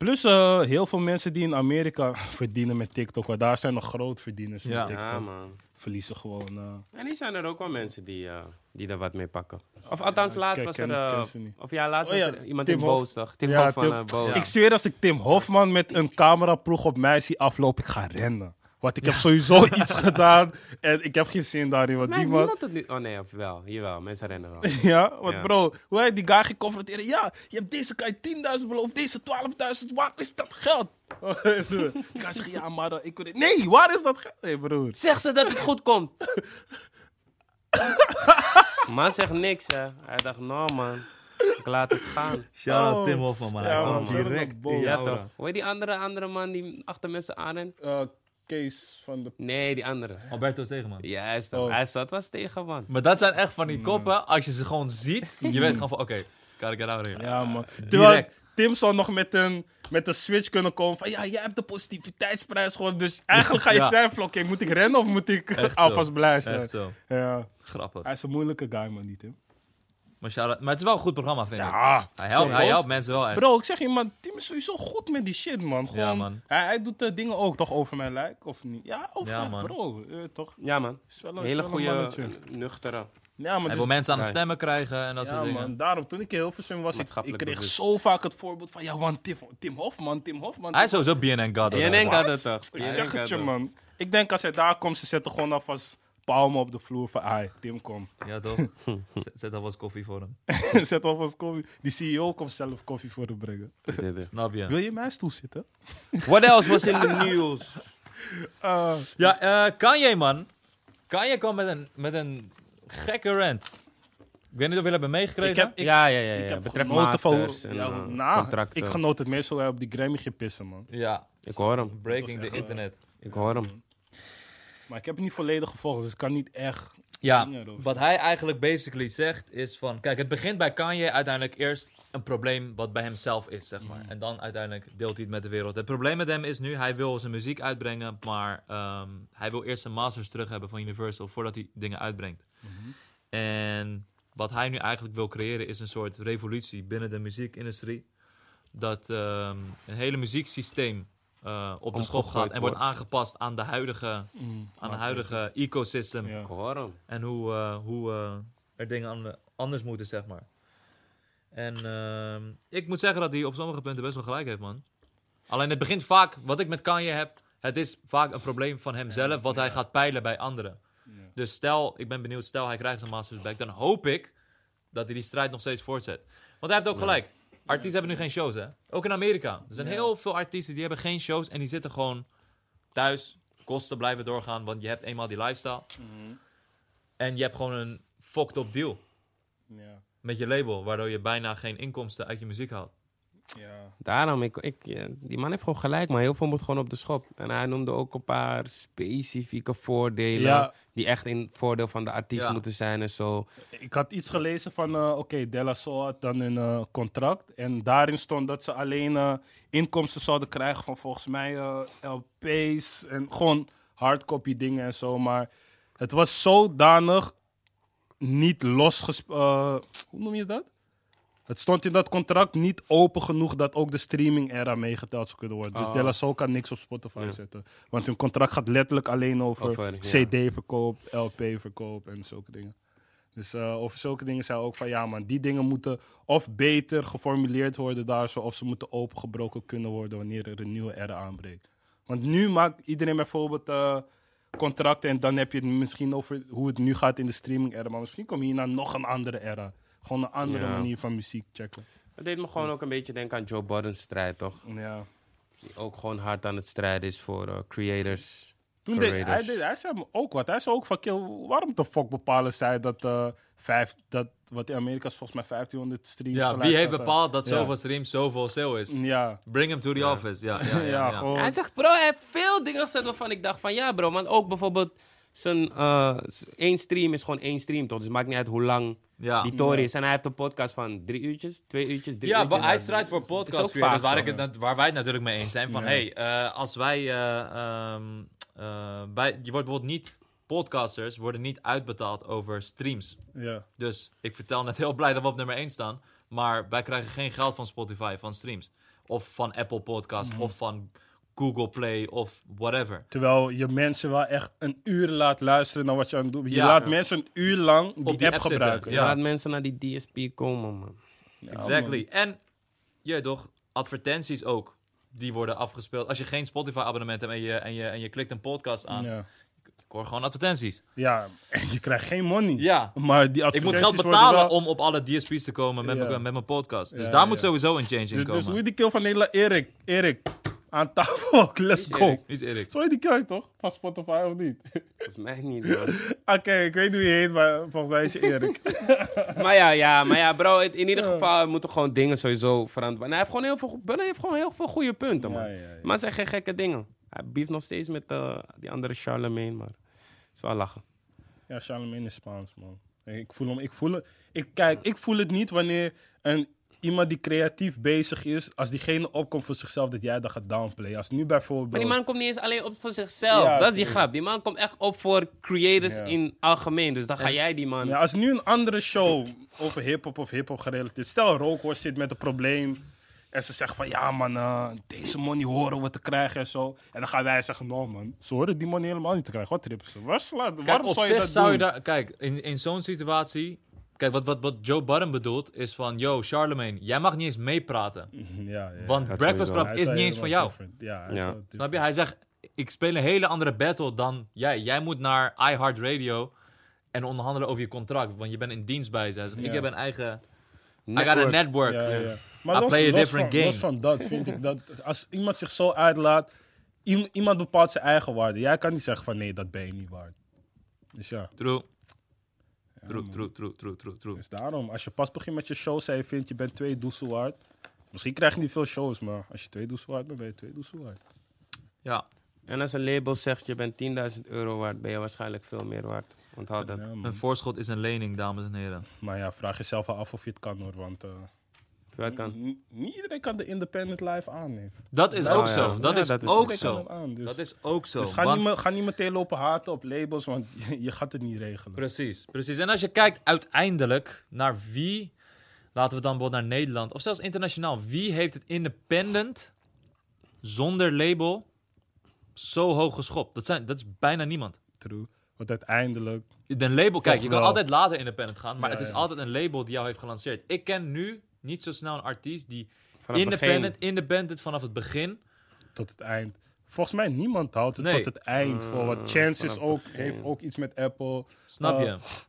Plus eh, heel veel mensen die in Amerika verdienen met TikTok. Want daar zijn nog groot verdieners Ja. met TikTok. Ja, man. Verliezen gewoon. eh, En die zijn er ook wel mensen die, eh, die er wat mee pakken. Of althans, laatst Kijk, was ken- er... ken of ja, laatst Oh ja, was er iemand Tim in. Boos, toch? Tim Ja, Hof van Tim- Boos. Ja. Ik zweer als ik Tim Hofman met een cameraploeg op mij zie aflopen, ik ga rennen. Want ik heb sowieso iets gedaan en ik heb geen zin daarin. Want Maar die man, niemand het nu... Oh nee, of wel. Jawel, mensen rennen wel. ja, want Ja. bro, hoe hij die guy ging confronteren. Ja, je hebt deze guy 10.000 beloofd, deze 12.000. Waar is dat geld? ik ga zeggen, ja, maar ik weet het. Nee, waar is dat geld? Hé, broer. Zeg ze dat het goed komt. man zegt niks, hè. Hij dacht, nou man, ik laat het gaan. Shout out Oh. Tim Hofman, man. Ja, Hij man, direct Ja, toch? Hoe heet die andere, andere man die achter mensen aanrent? Eh, Kees van de... Nee, die andere. Alberto Stegeman. Juist. Oh. hij zat was tegen, man. Maar dat zijn echt van die koppen, als je ze gewoon ziet, je weet gewoon van, oké, kan ik get out of here. Ja, man. Terwijl. Tim zou nog met een, met een switch kunnen komen van... Ja, jij hebt de positiviteitsprijs gewonnen. Dus eigenlijk ga je Ja. twijfelen. Oké, moet ik rennen of moet ik Echt zo. alvast blij zijn? Echt zo. Ja. Grappig. Hij is een moeilijke guy, man, niet, Tim. Maar, shout-out- maar het is wel een goed programma, vind ik. Ja, Hij helpt, hij helpt mensen wel echt. Bro, ik zeg je, man, Tim is sowieso goed met die shit, man. Gewoon, Ja, man. Hij, hij doet de dingen ook toch over mijn lijk, of niet? Ja, over Ja, mij, man. bro. eh, toch? Ja, man. Is wel Een is hele wel een goede, mannetje. nuchtere. Ja, maar Hij dus- wil mensen aan het Nee. stemmen krijgen en dat ja, soort dingen. man. Daarom, toen ik in Hilversum was, ik, ik Maatschappelijk kreeg bewust. zo vaak het voorbeeld van, ja, man, Tim, Tim Hofman, Tim Hofman. Hij is sowieso BNN God. Je hoor. denkt dat het toch? Ik zeg het je, man. Ik denk als hij daar komt, ze zetten gewoon alvast palmen op de vloer van, ah, Tim, kom. Ja, toch? Zet, zet alvast koffie voor hem. Zet alvast koffie. Die CEO komt zelf koffie voor hem brengen. Snap je? Wil je in mijn stoel zitten? What else was in the news? Ah, Ja, eh Kanye, man. Kanye kwam met een, met een gekke rant. Ik weet niet of jullie hebben meegekregen. ik heb, ik, ja, ja, ja. ja. ik heb Betreft genoten van... masters en ja, eh, nou, contracten. ik genoot het meest hoe hij op die Grammy pissen, man. Ja, Ik hoor hem. breaking the internet. Ik hoor hem. Maar ik heb het niet volledig gevolgd, dus ik kan niet echt... Ja, wat hij eigenlijk basically zegt is van... Kijk, het begint bij Kanye uiteindelijk eerst een probleem wat bij hemzelf is, zeg maar. En dan uiteindelijk deelt hij het met de wereld. Het probleem met hem is nu, hij wil zijn muziek uitbrengen, maar ehm, hij wil eerst zijn masters terug hebben van Universal voordat hij dingen uitbrengt. En wat hij nu eigenlijk wil creëren is een soort revolutie binnen de muziekindustrie. Dat ehm, een hele muzieksysteem eh, op de schop gaat en wordt wordt. aangepast aan de huidige, Mm, aan de maar- huidige ecosystem. Ja. En hoe, eh, hoe eh, er dingen an- anders moeten, zeg maar. En ehm, ik moet zeggen dat hij op sommige punten best wel gelijk heeft, man. Alleen het begint vaak, wat ik met Kanye heb, het is vaak een probleem van hemzelf, wat hij gaat peilen bij anderen. Dus stel, ik ben benieuwd, stel hij krijgt zijn Masters back, dan hoop ik dat hij die strijd nog steeds voortzet. Want hij heeft ook gelijk. Artiesten hebben nu geen shows, hè? Ook in Amerika. Er zijn heel veel artiesten die hebben geen shows en die zitten gewoon thuis. Kosten blijven doorgaan, want je hebt eenmaal die lifestyle. Mhm. En je hebt gewoon een fucked up deal Ja. met je label, waardoor je bijna geen inkomsten uit je muziek haalt. Ja. Daarom, ik, ik, ja, die man heeft gewoon gelijk, maar heel veel moet gewoon op de schop. En hij noemde ook een paar specifieke voordelen. Ja. Die echt in het voordeel van de artiest Ja. moeten zijn en zo. Ik had iets gelezen van, eh, oké, Della Soul had dan een eh, contract. En daarin stond dat ze alleen eh, inkomsten zouden krijgen van volgens mij eh, LP's en gewoon hardcopy dingen en zo. Maar het was zodanig niet losges... eh, hoe noem je dat? Het stond in dat contract niet open genoeg dat ook de streaming-era meegeteld zou kunnen worden. Dus Oh. Della Soul kan niks op Spotify Ja. zetten. Want hun contract gaat letterlijk alleen over, Over, ja. CD-verkoop, LP-verkoop en zulke dingen. Dus eh, over zulke dingen zei ook van ja man, die dingen moeten of beter geformuleerd worden daar zo, of ze moeten opengebroken kunnen worden wanneer er een nieuwe era aanbreekt. Want nu maakt iedereen bijvoorbeeld eh, contracten en dan heb je het misschien over hoe het nu gaat in de streaming era, maar misschien kom je hier naar nog een andere era. Gewoon een andere Ja. manier van muziek checken. Het deed me gewoon ook een beetje denken aan Joe Budden's strijd, toch? Ja. Die ook gewoon hard aan het strijden is voor eh, creators. Toen deed, Creators. hij, deed, hij zei me ook wat. Hij zei ook van, kill, waarom de fuck bepalen zij dat, eh vijf, dat wat in Amerika is volgens mij 1500 streams Ja, wie heeft bepaald dat Ja. zoveel streams zoveel sale is? Ja, Bring him to the office. Ja, ja, ja, ja, ja. gewoon. Hij zegt, bro, hij heeft veel dingen gezet waarvan ik dacht van ja, bro. Want ook bijvoorbeeld zijn eh, één stream is gewoon één stream, toch? Dus het maakt niet uit hoe lang Ja. die tory is. En hij heeft een podcast van drie uurtjes, twee uurtjes, drie Ja, uurtjes. maar hij strijdt voor podcast creators, waar, ik het, nat- waar wij het natuurlijk mee eens zijn. Van, Ja. hey, eh, als wij... eh, ehm, eh, bij, je wordt bijvoorbeeld niet... Podcasters worden niet uitbetaald over streams. Ja. Dus ik vertel net heel blij dat we op nummer 1 staan. Maar wij krijgen geen geld van Spotify, van streams. Of van Apple Podcast, Mhm. of van Google Play, of whatever. Terwijl je mensen wel echt een uur laat luisteren naar wat je aan het doen bent. Je Ja. laat mensen een uur lang die, die app, gebruiken. ja. Laat mensen naar die DSP komen, man. Ja, exactly. En, je toch, advertenties ook. Die worden afgespeeld. Als je geen Spotify-abonnement hebt en je, en, je, en je klikt een podcast aan, ik hoor gewoon advertenties. ja, en je krijgt geen money. Ja, Maar die ik moet advertenties geld betalen wel- om op alle DSP's te komen met, Ja. mijn, met mijn podcast. Dus Ja, daar ja. moet sowieso een change in Dus, komen. dus hoe je die kill van Nederland... Erik, Erik, aan tafel. Let's go. Erik, is Erik? Zo je die kill toch? Van Spotify of niet? Volgens mij niet, man. Oké, ik weet hoe je heet, maar volgens mij is je Erik. maar ja, ja, maar ja, bro, in in ieder geval moeten gewoon dingen sowieso veranderen. En hij heeft gewoon heel veel, Bunny heeft gewoon heel veel goede punten, man. Ja, ja, ja. Maar het zijn geen gekke dingen. Hij beeft nog steeds met eh, die andere Charlemagne, maar het is wel lachen. Ja, Charlemagne is Spaans, man. Ik voel hem, ik voel het. Ik, kijk, ik voel het niet wanneer een iemand die creatief bezig is, als diegene opkomt voor zichzelf, dat jij dat gaat downplayen. Als nu bijvoorbeeld... Maar die man komt niet eens alleen op voor zichzelf. Ja, dat is die true. grap. Die man komt echt op voor creators Ja. in algemeen. Dus dan ga jij die man... Ja, als nu een andere show over hip-hop of hip-hop gerelateerd. Stel, Rookhorst zit met een probleem. En ze zeggen van ja, man, eh, deze money horen we te krijgen en zo. En dan gaan wij zeggen: no, man, ze horen die money helemaal niet te krijgen. Wat trippen ze? Waar slaat, Kijk, waarom op zou je dat zou doen? je daar... Kijk, in, in zo'n situatie... Kijk, wat, wat, wat Joe Budden bedoelt is van... Yo, Charlemagne, jij mag niet eens meepraten. Ja, ja. Want Breakfast. Club is niet eens van jou. Ja, Snap je? Hij zegt, ik speel een hele andere battle dan jij. Jij moet naar iHeartRadio en onderhandelen over je contract. Want je bent in dienst bij ze. Ik heb een eigen... I Network. got a network. Ja, Ja. ja. Maar I los, play a los different van, game. los van dat vind ik dat als iemand zich zo uitlaat, iem- iemand bepaalt zijn eigen waarde. Jij kan niet zeggen van nee, dat ben je niet waard. Dus ja. True. True, man. true, true, true, true, true. Dus daarom, als je pas begint met je shows en je vindt je bent twee doezel waard. Misschien krijg je niet veel shows, maar als je twee doezel waard bent, ben je twee doezel waard. Ja, En als een label zegt je bent 10.000 euro waard, ben je waarschijnlijk veel meer waard. Onthoud dat. Ja, een voorschot is een lening, dames en heren. Maar ja, vraag jezelf wel af of je het kan hoor, want eh, Kan? niet iedereen kan de independent live aan. neef. Dat is ook zo. Dat is ook zo. dus. Dat is ook zo. Dus ga, want- niet, me- ga niet meteen lopen haten op labels, want je, je gaat het niet regelen. Precies, precies. En als je kijkt uiteindelijk naar wie, laten we dan bijvoorbeeld naar Nederland, of zelfs internationaal, wie heeft het independent zonder label zo hoog geschopt? Dat, zijn, dat is bijna niemand. True. Want uiteindelijk, Een label, kijk, je kan wel. altijd later independent gaan, maar Ja, het is ja. altijd een label die jou heeft gelanceerd. Ik ken nu niet zo snel een artiest die Vanaf het independent, begin. independent vanaf het begin. tot het eind. Volgens mij niemand houdt het Nee. tot het eind. voor wat Mm, Chance is vanaf ook, begin. heeft ook iets met Apple. Snap Uh,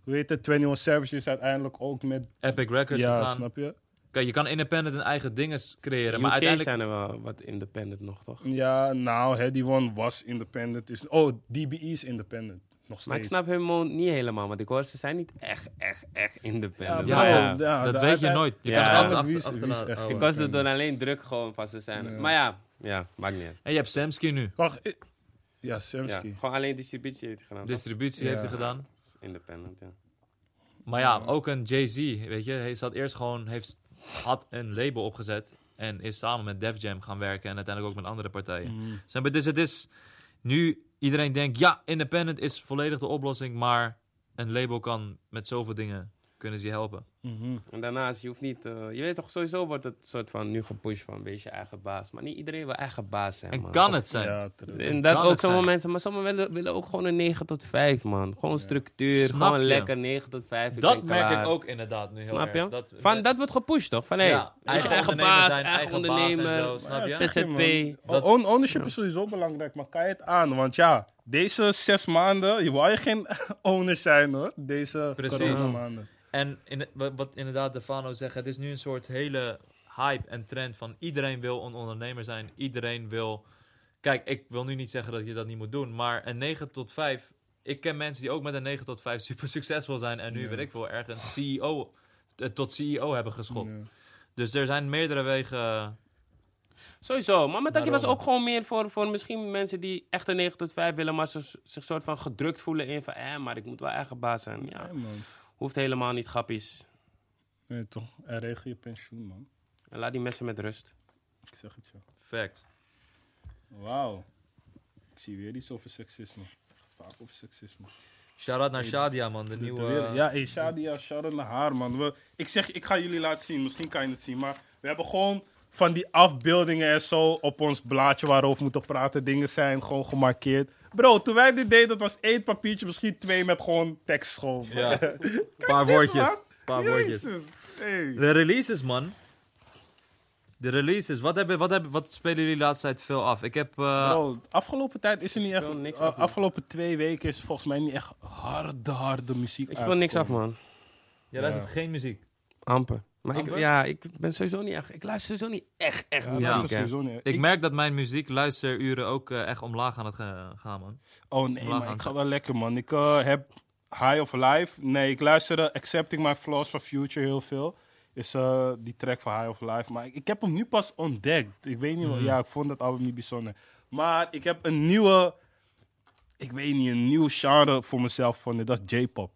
je? Heet het? 21 Savage is uiteindelijk ook met... Epic Records ja, gegaan. snap je? Kijk, je kan independent een eigen dingen creëren, UK maar uiteindelijk... zijn er wel wat independent nog, toch? Ja, nou, Heady One was independent. Is, oh, DBE is independent. Nog steeds. Maar ik snap hem niet helemaal, want ik hoor ze zijn niet echt, echt, echt independent. Ja, Maar Ja, ja, bro, ja, dat weet je nooit. Je Ja. kan het altijd Wie achter, is- wie is achterna- echt oh. Ik was er door alleen druk gewoon van ze zijn. Ja. Maar ja, ja, maakt niet uit. En je hebt Samsky nu. Wacht, ik- ja, Ja, Samsky. gewoon alleen distributie heeft hij gedaan. Distributie Ja. heeft hij gedaan. Independent, ja. Maar ja, ook een Jay-Z, weet je. Hij zat eerst gewoon, heeft, had een label opgezet. En is samen met Def Jam gaan werken. En uiteindelijk ook met andere partijen. Zeg maar, Dus het is nu, iedereen denkt, ja, independent is volledig de oplossing. Maar een label kan met zoveel dingen, kunnen ze helpen. Mhm. En daarnaast, je hoeft niet... eh, je weet toch, sowieso wordt het soort van nu gepusht van wees je eigen baas. Maar niet iedereen wil eigen baas zijn, En man. kan Of- het zijn. Ja. Dus inderdaad Kan ook sommige zijn. mensen, maar sommigen willen, willen ook gewoon een 9 tot 5, man. Gewoon structuur, Snap gewoon je? lekker 9 tot 5. ik Dat merk klaar. ik ook inderdaad nu heel Snap je? erg. Dat, Van, dat wordt gepusht, toch? Van, hé, Ja, wees je eigen eigen baas, zijn, eigen en ondernemer. zo, snap je? Ja, zeg je, ZZP. ownership is sowieso belangrijk, maar kan je het aan? Want ja, deze zes maanden, je wou je geen owner zijn hoor. Deze Precies. coronamaanden. En in, wat inderdaad Defano zegt, het is nu een soort hele hype en trend van iedereen wil een ondernemer zijn. Iedereen wil... Kijk, ik wil nu niet zeggen dat je dat niet moet doen, maar een 9 tot 5... Ik ken mensen die ook met een 9 tot 5 super succesvol zijn en nu, Ja. weet ik veel, ergens CEO, eh, tot CEO hebben geschopt. Ja. Dus er zijn meerdere wegen... Sowieso, maar met dat was Daarom. ook gewoon meer voor, voor misschien mensen die echt een 9 tot 5 willen, maar ze zich soort van gedrukt voelen in van, eh, maar ik moet wel eigen baas zijn. Ja, Ja, man. hoeft helemaal niet grappies. Nee, toch. En regel je pensioen, man. En laat die mensen met rust. Ik zeg het zo. Facts. Wauw. Ik zie weer iets over seksisme. Vaak over seksisme. Shout-out naar Shadia, man. De De nieuwe... Ja, hey, Shadia, shout-out naar haar, man. We, ik zeg, ik ga jullie laten zien. Misschien kan je het zien. Maar we hebben gewoon van die afbeeldingen en zo op ons blaadje waarover we moeten praten. Dingen zijn gewoon gemarkeerd. Bro, toen wij dit deden, dat was één papiertje, misschien twee met gewoon tekst gewoon. Ja. Een paar woordjes. Een paar woordjes. Hey. De releases, man. De releases. Wat, hebben, wat, hebben, wat spelen jullie de laatste tijd veel af? Ik heb... eh, Bro, de afgelopen tijd is er niet echt... niks uh, af, man. afgelopen twee weken is volgens mij niet echt harde, harde muziek Ik speel niks af, man. jij luistert geen muziek. Amper. Maar Amper? Ik, ja, ik ben sowieso niet echt... Ik luister sowieso niet echt, echt Ja, muziek, niet. Ik merk dat mijn muziekluisteruren ook eh, echt omlaag aan het ga- gaan, man. Oh nee, maar ik ga wel lekker, man. Ik eh, heb High of Life. Nee, ik luisterde Accepting My Flaws van Future heel veel. Is eh, die track van High of Life. Maar ik, ik heb hem nu pas ontdekt. Ik weet niet, wat- Mhm. ja, ik vond dat album niet bijzonder. Maar ik heb een nieuwe, ik weet niet, een nieuw genre voor mezelf gevonden. Dat is J-pop.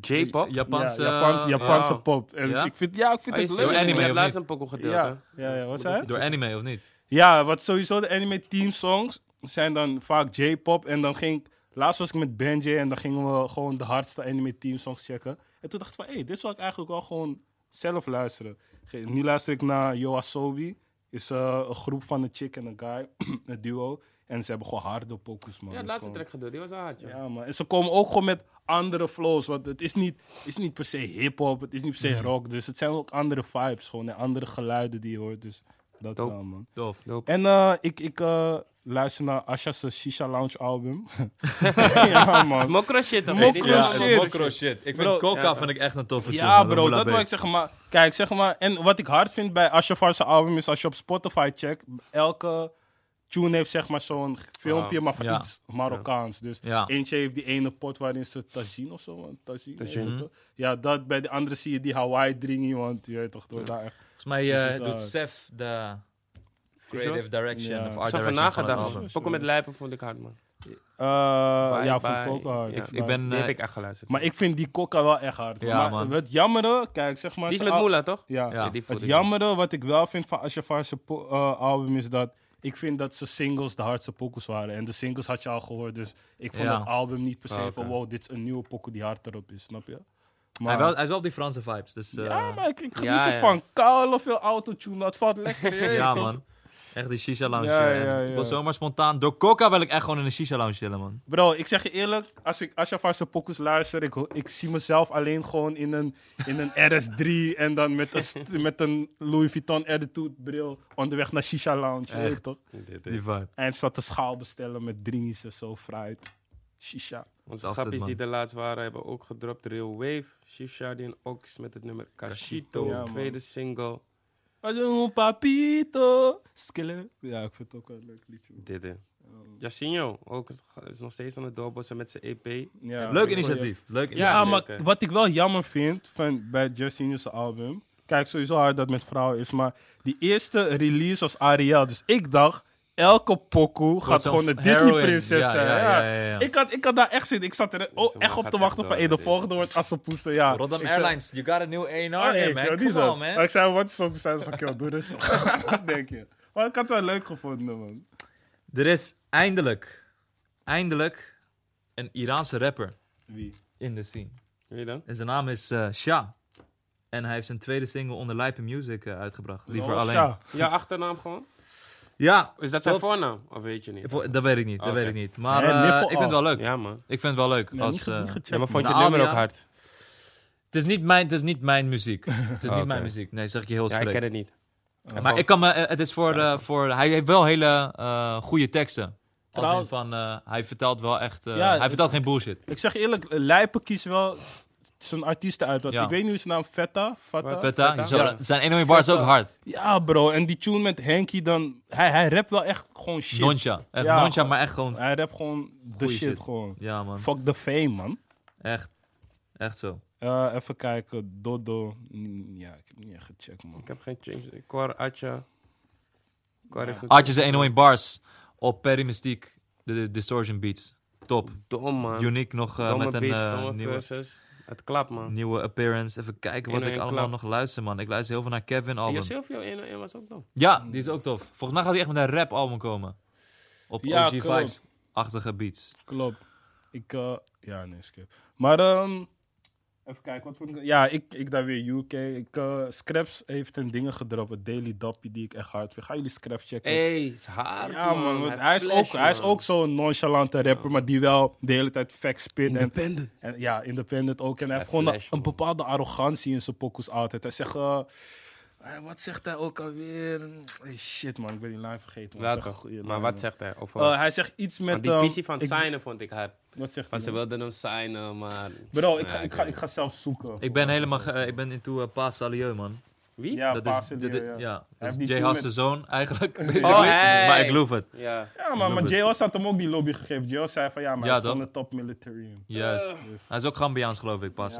J-pop? Japanse... ja, Japanse, Japanse pop. En Ja? ik vind, ja, ik vind Oh, het leuk. ziet- anime, Je hebt of laatst een pokoe gedeeld, Ja, ja, ja, wat zei? Door anime, of niet? Ja, wat sowieso de anime team songs zijn dan vaak J-pop. En dan ging ik, laatst was ik met Benji en dan gingen we gewoon de hardste anime team songs checken. En toen dacht ik van, hé, hey, dit zou ik eigenlijk wel gewoon zelf luisteren. Nu luister ik naar Yoasobi. Is eh, een groep van een chick en een guy, een duo. En ze hebben gewoon harde pokus, man. Ja, het is laatste gewoon- track gedeeld, die was hard, ja. Ja, man. En ze komen ook gewoon met andere flows. Want het is niet, is niet per se hip-hop, het is niet per se rock. Dus het zijn ook andere vibes, gewoon. En andere geluiden die je hoort. Dus dat wel, man. Tof. Dope. En eh, ik, ik eh, luister naar Asha's Shisha Lounge album. ja, man. Mokro shit, dan Mokro shit. mokro shit. Ik vind Coca ja. vind ik echt een toffe tune. Ja, bro, dat wil ik zeggen. Maar kijk, zeg maar. En wat ik hard vind bij Ashafar's album is als je op Spotify checkt, elke tune heeft zeg maar zo'n filmpje, maar van ja. iets Marokkaans. Dus Ja. eentje heeft die ene pot waarin ze tagine of zo. Tagine. Toch? Ja, dat. Bij de andere zie je die Hawaii dringie, want je weet toch, door daar echt. Volgens mij eh, Dus doet. Sef de creative direction Ja. of Ik art Ik heb direction nagedacht. Pokoe met lijpen vond ik hard, man. Eh, ja, vond ik ook hard. Ja, Ik ben... Die eh, heb ik echt geluisterd. Maar ik vind die Coca wel echt hard. Ja, maar man. het jammere, kijk, zeg maar. Die is met Moela, toch? Ja. Ja. die Het jammere wat ik wel vind van Ashafar's po- eh, album is dat ik vind dat zijn singles de hardste pokus waren. En de singles had je al gehoord, dus ik vond Ja. het album niet per se oké. van wow, dit is een nieuwe pokoe die hard erop is, snap je? Hij, Maar, wel, hij is wel op die Franse vibes, dus... eh, ja, maar ik, ik geniet Ja, ja. ervan. Koude veel autotune, dat valt lekker in. ja, toch? man. Echt die shisha lounge. Ja, eh, ja, Ik ja. was zomaar spontaan. Door Coca wil ik echt gewoon in een shisha lounge chillen, man. Bro, ik zeg je eerlijk, als ik Ashafar's pokus luister, ik, ik zie mezelf alleen gewoon in een, in een RS3 en dan met een, met een Louis Vuitton attitude bril onderweg naar Shisha Lounge, weet Echt. toch? Dit, Die vibe. En staat de schaal bestellen met dringies en zo, fruit. Shisha. Onze man. die er laatst waren, hebben ook gedropt. Real Wave, Shisha, die en Ox met het nummer man. tweede single. Un papito. Skille. Ja, ik vind het ook wel een leuk liedje. Dit, hè. Jacinho, ook is nog steeds aan het doorbossen met zijn EP. Ja, Leuk initiatief. Leuk Ja, Ja, initiatief. maar wat ik wel jammer vind van, bij Justin's album. Kijk, sowieso hard dat het met vrouwen is. Maar die eerste release was Ariel. Dus ik dacht, elke pokoe gaat gewoon de. Disney-prinses Ja, zijn. ja, Ja, ja, ja, ja. Ik, had, ik had daar echt zin in. Ik zat er oh, echt op te wachten van, hey, door, de volgende wordt Assepoester. Ja. Rotterdam Ik zei- Airlines, you got a new A&R Oh, man. Come dat. on, man. Maar ik zei, wat is Toen zei ze van, kill, doe rustig. Wat denk je? Maar ik had het wel leuk gevonden, man. Er is eindelijk, eindelijk een Iraanse rapper Wie? in de scene. Wie dan? En zijn naam is eh Shah. En hij heeft zijn tweede single onder Lijpen Music eh, uitgebracht. Liever Oh, alleen. Ja, achternaam gewoon? Ja, Is dat zijn voornaam? Of weet je niet? dat weet ik niet. Dat Oké. weet ik niet. Maar Nee, eh, Niffel ik vind het wel leuk. Ja, man. Ik vind het wel leuk. Nee, als, niet, ge- eh, niet gecheckt. Ja, maar vond je het nummer ook hard? het, is niet mijn, het is niet mijn muziek. Het is Oké. niet mijn muziek. Nee, zeg ik je heel Ja, ik ken het niet. Maar ik kan me, eh, het is voor, eh, voor, hij heeft wel hele eh goede teksten. Als in Trouwens- van, eh, hij vertelt wel echt, eh, Ja, hij vertelt geen bullshit. Ik zeg je eerlijk, Lijpen kiest wel zijn artiesten uit. Want Ja. Ik weet niet hoe zijn naam, Vetta? Vetta? Vetta, Vetta? zo- Ja. zijn ene bars ook hard. Ja, bro. En die tune met Henky, dan... Hij, hij rapt wel echt gewoon shit. Noncha. Echt Ja, noncha, maar echt gewoon, Hij rapt gewoon de shit, shit. gewoon. ja man. Fuck the fame, man. Echt, echt zo. Eh, even kijken. Dodo. Mm, Ja, ik heb niet echt gecheckt, man. Ik heb geen James. Ik hoor Atja. Even- Artjes 101 bars op Perry Mystique, de, de Distortion Beats. Top. Dom, man. Unique nog eh, met een beats, eh, nieuwe, verses. Het klapt, man. nieuwe appearance. Even kijken wat ik 101 allemaal klap. nog luister, man. Ik luister heel veel naar Kevin Ja, album. Silvio 101 was ook dom. Ja, die is ook tof. Volgens mij gaat hij echt met een rap album komen. Op Ja, OG klopt. Vibes-achtige beats. Klopt. Ik, eh, ja, nee, skip. Maar, ehm, even kijken, wat vond ik... Ja, ik, ik daar weer UK. Ik, eh, Scraps heeft een dingen gedropt, een Daily Dappy, die ik echt hard vind. Gaan jullie Scraps checken? Hey, is hard, Ja, man. hij, is flash, ook, hij is ook zo'n nonchalante rapper, maar die wel de hele tijd facts spit. En, Independent. en ja, independent ook. En hij heeft gewoon een, flash, een man. bepaalde arrogantie in zijn pokus altijd. Hij zegt... eh, wat zegt hij ook alweer? Hey, shit, man. Ik ben die lijn vergeten. man. Welke? Maar wat man. zegt hij? Of, Eh, hij zegt iets met... die ehm, pissie van ik- signen vond ik hard. Wat zegt hij Want ze wilden hem signen, maar... Bro, ik Ja, ga, ik, ik ga, ik ga zelf zoeken. Ik ben helemaal, eh, ik ben into uh, Paas Salieu, man. Wie? Ja, dat is, dit- ja. ja, dat is Jay toen Haas' met- zoon eigenlijk. Oh, hey. Maar ik geloof het. Ja. Ja, maar, maar. J.O.S. had hem ook die lobby gegeven. J.O.S. zei van ja, maar Ja, hij is gewoon een top military. Juist. Dus, Hij is ook Gambiaans, geloof ik, Paas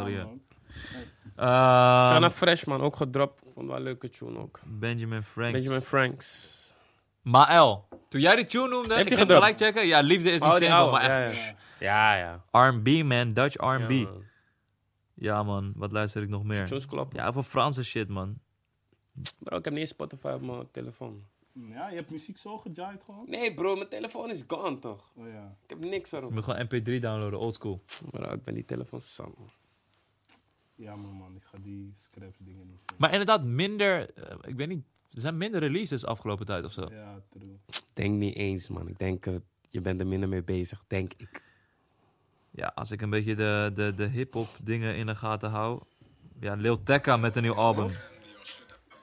man. Ehm, Sana Freshman, ook gedropt. Vond wel een leuke tune ook. Benjamin Franks. Benjamin Franks. Mael. Toen jij die tune noemde, Heeft ik hij ging gelijk checken. Ja, Liefde is niet Oh, single, maar Ja, echt ja. Ja, ja. R&B, man. Dutch R&B. Ja, man. Ja, man. Wat luister ik nog meer? Tunes kloppen. Ja, van Franse shit, man. Bro, ik heb niet eens Spotify op mijn telefoon. Ja, je hebt muziek zo gejaaid gewoon. Nee bro, mijn telefoon is gone toch? Oh ja. Ik heb niks Je erop. moet gewoon MP3 downloaden, oldschool. Bro, ik ben die telefoon sam. Ja, man, man. Ik ga die scraps dingen niet. Maar inderdaad, minder... eh, ik weet niet... Er zijn minder releases afgelopen tijd of zo. Ja, true. Denk niet eens man. Ik denk, eh, je bent er minder mee bezig, denk ik. Ja, als ik een beetje de, de, de hip-hop dingen in de gaten hou. Ja, Lil Tecca met een nieuw album.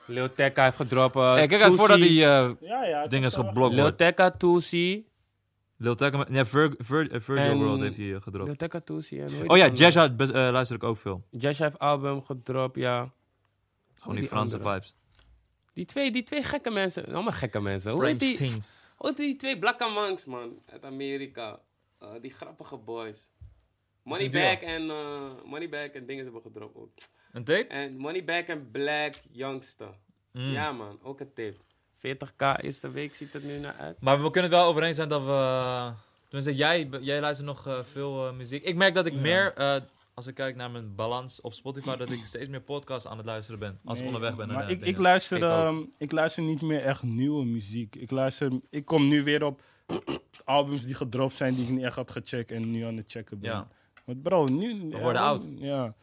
Lil Tecca heeft gedropt. Hey, kijk uit voordat die eh Ja, ja. ik ding is geblokt Lil wordt. Tecca, Tootsie. Lil Tecca. Nee, Vir, Vir, eh, Virgil En- World heeft hij eh, gedropt. Lil Tecca, hoe heet Oh ja? Jazz eh, luister ik ook veel. Jazz heeft album gedropt, ja. Gewoon die die Franse andere? vibes. Die twee, die twee gekke mensen. Allemaal gekke mensen. Hoe heet French die? things. Hoe heet die twee blakke monks, man? Uit Amerika. Eh, die grappige boys. Moneybag en, eh Moneybag en dingen hebben gedropt ook. Een tape? En Moneybag en Black Youngster. Mm. Ja man, ook een tip. 40k eerste week ziet het nu naar uit. Maar we kunnen het wel over eens zijn dat we... Tenminste, jij, jij luistert nog eh, veel eh, muziek. Ik merk dat ik Ja. meer, eh, als ik kijk naar mijn balans op Spotify, dat ik steeds meer podcasts aan het luisteren ben. Als ik onderweg ben. naar Maar de ik, ik, luister, ehm, ik luister niet meer echt nieuwe muziek. Ik, luister, ik kom nu weer op albums die gedropt zijn die ik niet echt had gecheckt en nu aan het checken ben. Ja. Want bro, nu... We worden oud. Ja.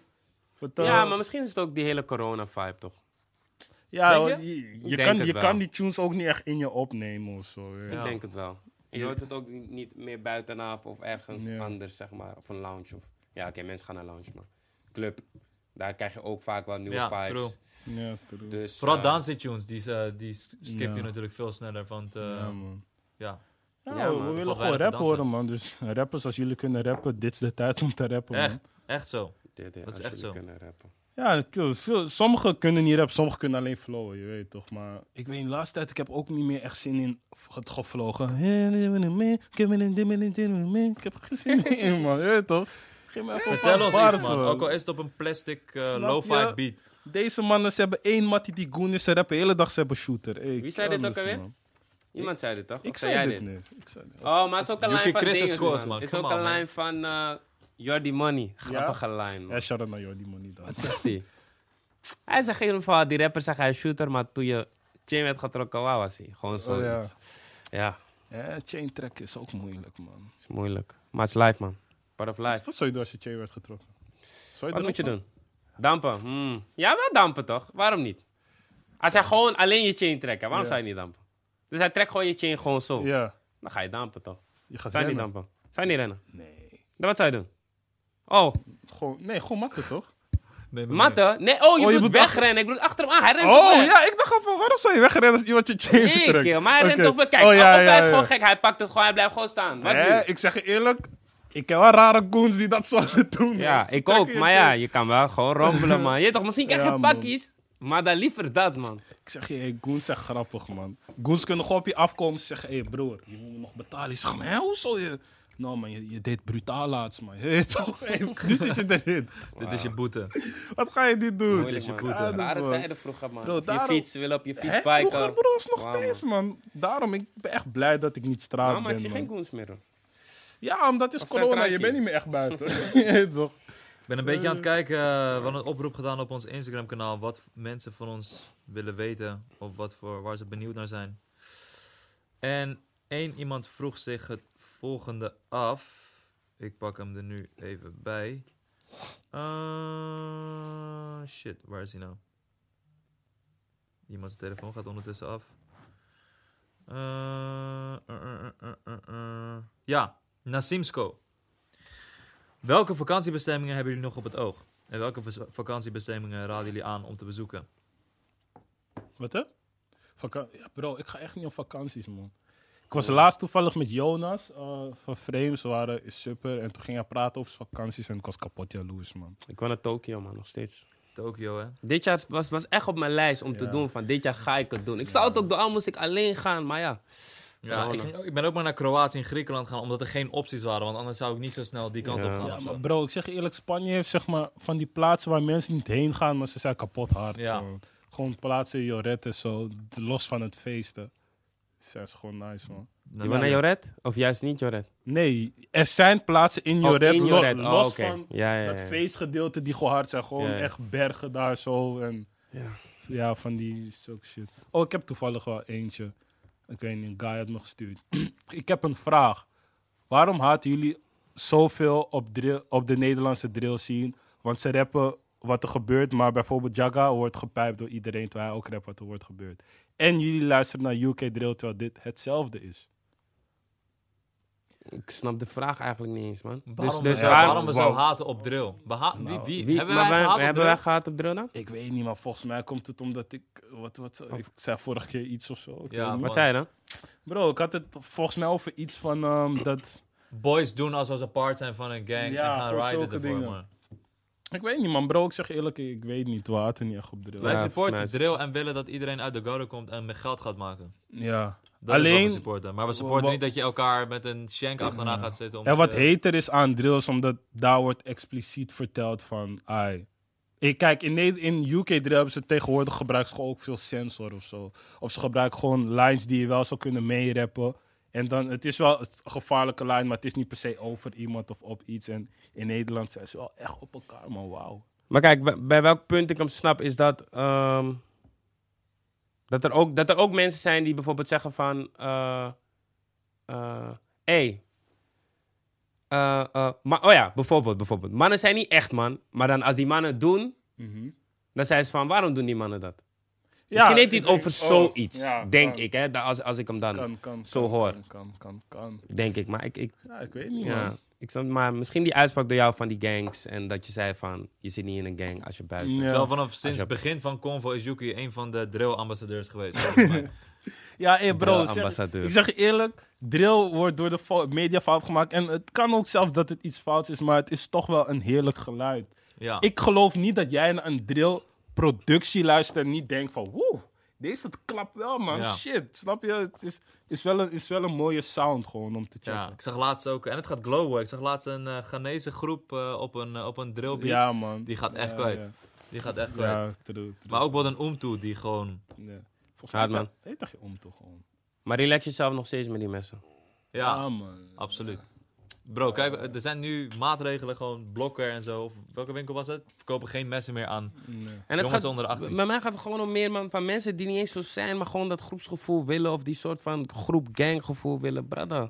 Eh, Ja, maar misschien is het ook die hele corona-vibe toch? Ja, je? kan, je wel. kan die tunes ook niet echt in je opnemen of zo. ja. Ik denk het wel. Je hoort het ook niet- meer buitenaf of ergens anders, zeg maar. Of een lounge. Of, ja, oké, mensen gaan naar lounge, maar club. Daar krijg je ook vaak wel nieuwe Ja, vibes. true. Ja, true. Dus, Vooral eh, dance tunes, die, eh, die skip je natuurlijk veel sneller. Want, eh, ja, ja. man. ja. Ja, Ja, we- man, we willen gewoon rap dansen. horen, man. Dus rappers, als jullie kunnen rappen, dit is de tijd om te rappen, man. Echt, echt zo. dit- dit, Dat is echt zo. kunnen rappen. Ja, veel, sommigen kunnen niet rappen, sommigen kunnen alleen flowen, je weet toch. Maar ik weet, de laatste tijd, ik heb ook niet meer echt zin in het gevlogen. Ik heb geen zin in, man, je weet toch. Geef me even Vertel ons bars, iets, man. Ook al is het op een plastic eh, Snap lo-fi beat. Deze mannen, ze hebben één mattie die goon is, ze rappen de hele dag, ze hebben shooter. Hey, Wie zei dit ook alweer? man. Iemand zei dit toch? Ik zei jij dit niet. Ik zei dit. Oh, maar het is ook een lijn van dingen, man. Het is ook een lijn van eh Jordi Money. Grappige lijn, man. Ja, shout-out naar Jordi Money dan. Wat zegt hij? hij zegt in ieder geval, die rapper zegt hij is shooter, maar toen je chain werd getrokken, waar was hij? Gewoon Oh, zoiets. ja. ja. Ja, chain trekken is ook moeilijk, man. is moeilijk. Maar het is live, man. Part of life. Wat zou je doen als je chain werd getrokken? Zou Wat moet je doen? Dampen. Hmm. Ja, wel dampen toch? Waarom niet? Als hij gewoon alleen je chain trekt, waarom Ja. zou je niet dampen? Dus hij trekt gewoon je chain gewoon zo. Ja. Dan ga je dampen toch? Je gaat Zou je niet rennen. dampen? Zou je niet rennen? Nee. Dan wat zou je doen? Oh, Gewoon, nee, gewoon matten, toch? Nee, matten? Nee, oh, je Oh, je moet moet wegrennen. Ik bedoel, achter hem aan. Hij rent Oh, weg? ja, ik dacht al van, waarom zou je wegrennen als iemand je chain Nee, kill, maar hij rent toch weg. Kijk, Oh, oh, ja, hij ja, is gewoon gek. Hij pakt het gewoon, hij blijft gewoon staan. Wat nu? ik zeg je eerlijk, ik ken wel rare goons die dat zouden doen. Ja, man. Ik ook. Maar ja, je kan wel gewoon rompelen, man. Je toch, misschien krijg je pakjes. Maar dan liever dat, man. Ik zeg je, hey, goons zijn grappig, man. Goons kunnen gewoon op je afkomen en zeggen, hé hey, broer, je moet me nog betalen. Je zegt, maar hè, hoezo je... Nou man, je, je deed brutaal laatst, man. Hé, toch? Hey, nu zit je erin. Dit is je boete. Wat ga je niet doen? Moeilijk, man. Ja, dus, Rare man. tijden vroeger, man. Bro, je daarom- fiets, wil op je fiets Hè? biken. Vroeger, bro, is nog Wauw, steeds, man. Daarom, ik ben echt blij dat ik niet straat Nou, maar ik ben, zie man. geen goons meer. hoor. Ja, omdat het is Of corona, je bent niet meer echt buiten. Je weet toch? Ik ben een beetje aan het kijken. eh, we hadden een oproep gedaan op ons Instagram kanaal. Wat mensen van ons willen weten. Of wat voor, waar ze benieuwd naar zijn. En één iemand vroeg zich het volgende af. Ik pak hem er nu even bij. Ah, shit, waar is hij nou? Iemand zijn telefoon gaat ondertussen af. Eh. Ja, Nasimsko. Welke vakantiebestemmingen hebben jullie nog op het oog? En welke vakantiebestemmingen raden jullie aan om te bezoeken? Wat hè? Vaka bro, ik ga echt niet op vakanties, man. Ik was laatst toevallig met Jonas eh, van Frames. We waren in Super en toen ging hij praten over zijn vakanties en ik was kapot jaloers, man. Ik wil naar Tokio, man, nog steeds. Tokio, hè? Dit jaar was, was echt op mijn lijst om te doen. Van dit jaar ga ik het doen. Ik zou het ook doen, al moest ik alleen gaan. Maar ja, Ja, ik, ging ben ook maar naar Kroatië en Griekenland gaan, omdat er geen opties waren. Want anders zou ik niet zo snel die kant Ja. op gaan. Ja, maar bro, ik zeg je eerlijk, Spanje heeft zeg maar van die plaatsen waar mensen niet heen gaan, maar ze zijn kapot hard. Ja. Gewoon, gewoon plaatsen in Joret en zo, los van het feesten. Zijn ze gewoon nice, man. Je wil naar Joret? Of juist niet Joret? Nee, er zijn plaatsen in Joret, Oh, in lo- Joret. Oh, los oké. van Ja, ja, dat feestgedeelte die gewoon hard zijn. Gewoon echt bergen daar zo en Ja. ja, van die zulke shit. Oh, ik heb toevallig wel eentje. Ik weet niet, een guy had me gestuurd. ik heb een vraag. Waarom haten jullie zoveel op, drill, op de Nederlandse drill scene? Want ze rappen wat er gebeurt, maar bijvoorbeeld Jaga wordt gepijpt door iedereen, terwijl hij ook rapt wat er wordt gebeurd. En jullie luisteren naar UK drill, terwijl dit hetzelfde is. Ik snap de vraag eigenlijk niet eens, man. Waarom, dus, dus ja, waarom we zo haten op drill? Beha- Nou, wie? wie, hebben maar wij wij- gehaat op hebben drill? wij gehad op drill dan? Ik weet niet, maar volgens mij komt het omdat ik. Wat, wat, ik zei vorige keer iets of zo. Ja. Wat zei je dan? Bro, ik had het volgens mij over iets van ehm, dat. Boys doen alsof ze part zijn van een gang Ja, en gaan zulke ervoor, dingen. man. Ik weet niet, man, bro. Ik zeg je eerlijk, ik weet niet. We haten niet echt op drill. Wij Ja, supporten volgens drill en willen dat iedereen uit de gutter komt en met geld gaat maken. Ja. Dat is wat Alleen- we supporten. Maar we supporten Wa- niet dat je elkaar met een shank achterna gaat zitten. En omdat wat heter is aan drills, omdat daar wordt expliciet verteld van. Ai. Ik, kijk, in, Ne- in UK drill hebben ze tegenwoordig gebruikt ze gewoon ook veel sensor of zo. Of ze gebruiken gewoon lines die je wel zou kunnen meerappen. En dan, het is wel een gevaarlijke line, maar het is niet per se over iemand of op iets. En in Nederland zijn ze wel echt op elkaar, man. Wauw. Maar kijk, bij- welk punt ik hem snap is dat... ehm, dat, er ook, dat er ook mensen zijn die bijvoorbeeld zeggen van... eh, hey, eh, maar, oh ja, bijvoorbeeld, bijvoorbeeld. Mannen zijn niet echt man. Maar dan als die mannen het doen, dan zijn ze van... Waarom doen die mannen dat? Misschien heeft hij het over denk- oh, zoiets. ja, denk kan, ik, hè. Als, als ik hem dan... Kan, kan, zo kan, hoor. Kan, kan, kan, kan. Denk ik. Maar ik... ik Ja, ik weet niet, ja, man. ik snap, maar misschien die uitspraak door jou van die gangs. En dat je zei van... Je zit niet in een gang als je buiten... Ja. Wel vanaf sinds het begin van Convo is Yuki een van de drill-ambassadeurs geweest. Ja, hey bro, zeg, Drill-ambassadeur. ik zeg je eerlijk, drill wordt door de media fout gemaakt. En het kan ook zelfs dat het iets fout is, maar het is toch wel een heerlijk geluid. ja. Ik geloof niet dat jij naar een drill productie luistert en niet denkt van, woe, deze klapt wel man, Ja. shit. Snap je? Het is, is, wel een, is wel een mooie sound gewoon om te checken. ja, ik zag laatst ook, en het gaat glowen. Ik zag laatst een eh Ghanese groep eh, op een, eh, op een drill beat. Ja, man. Die gaat echt Ja, kwijt. Ja, Die gaat echt kwijt. ja true, true. Maar ook wel een Umtu die gewoon... Ja. Volgens mij man. heet dat je om toch gewoon. Maar relax jezelf nog steeds met die messen. Ja, man. absoluut. Bro, kijk, er zijn nu maatregelen, gewoon blokken en zo. Of welke winkel was het? Verkopen geen messen meer aan. Nee. En het Jongens gaat, onder de 18. Bij mij gaat het gewoon om meer man, van mensen die niet eens zo zijn, maar gewoon dat groepsgevoel willen. Of die soort van groep ganggevoel willen. Brother,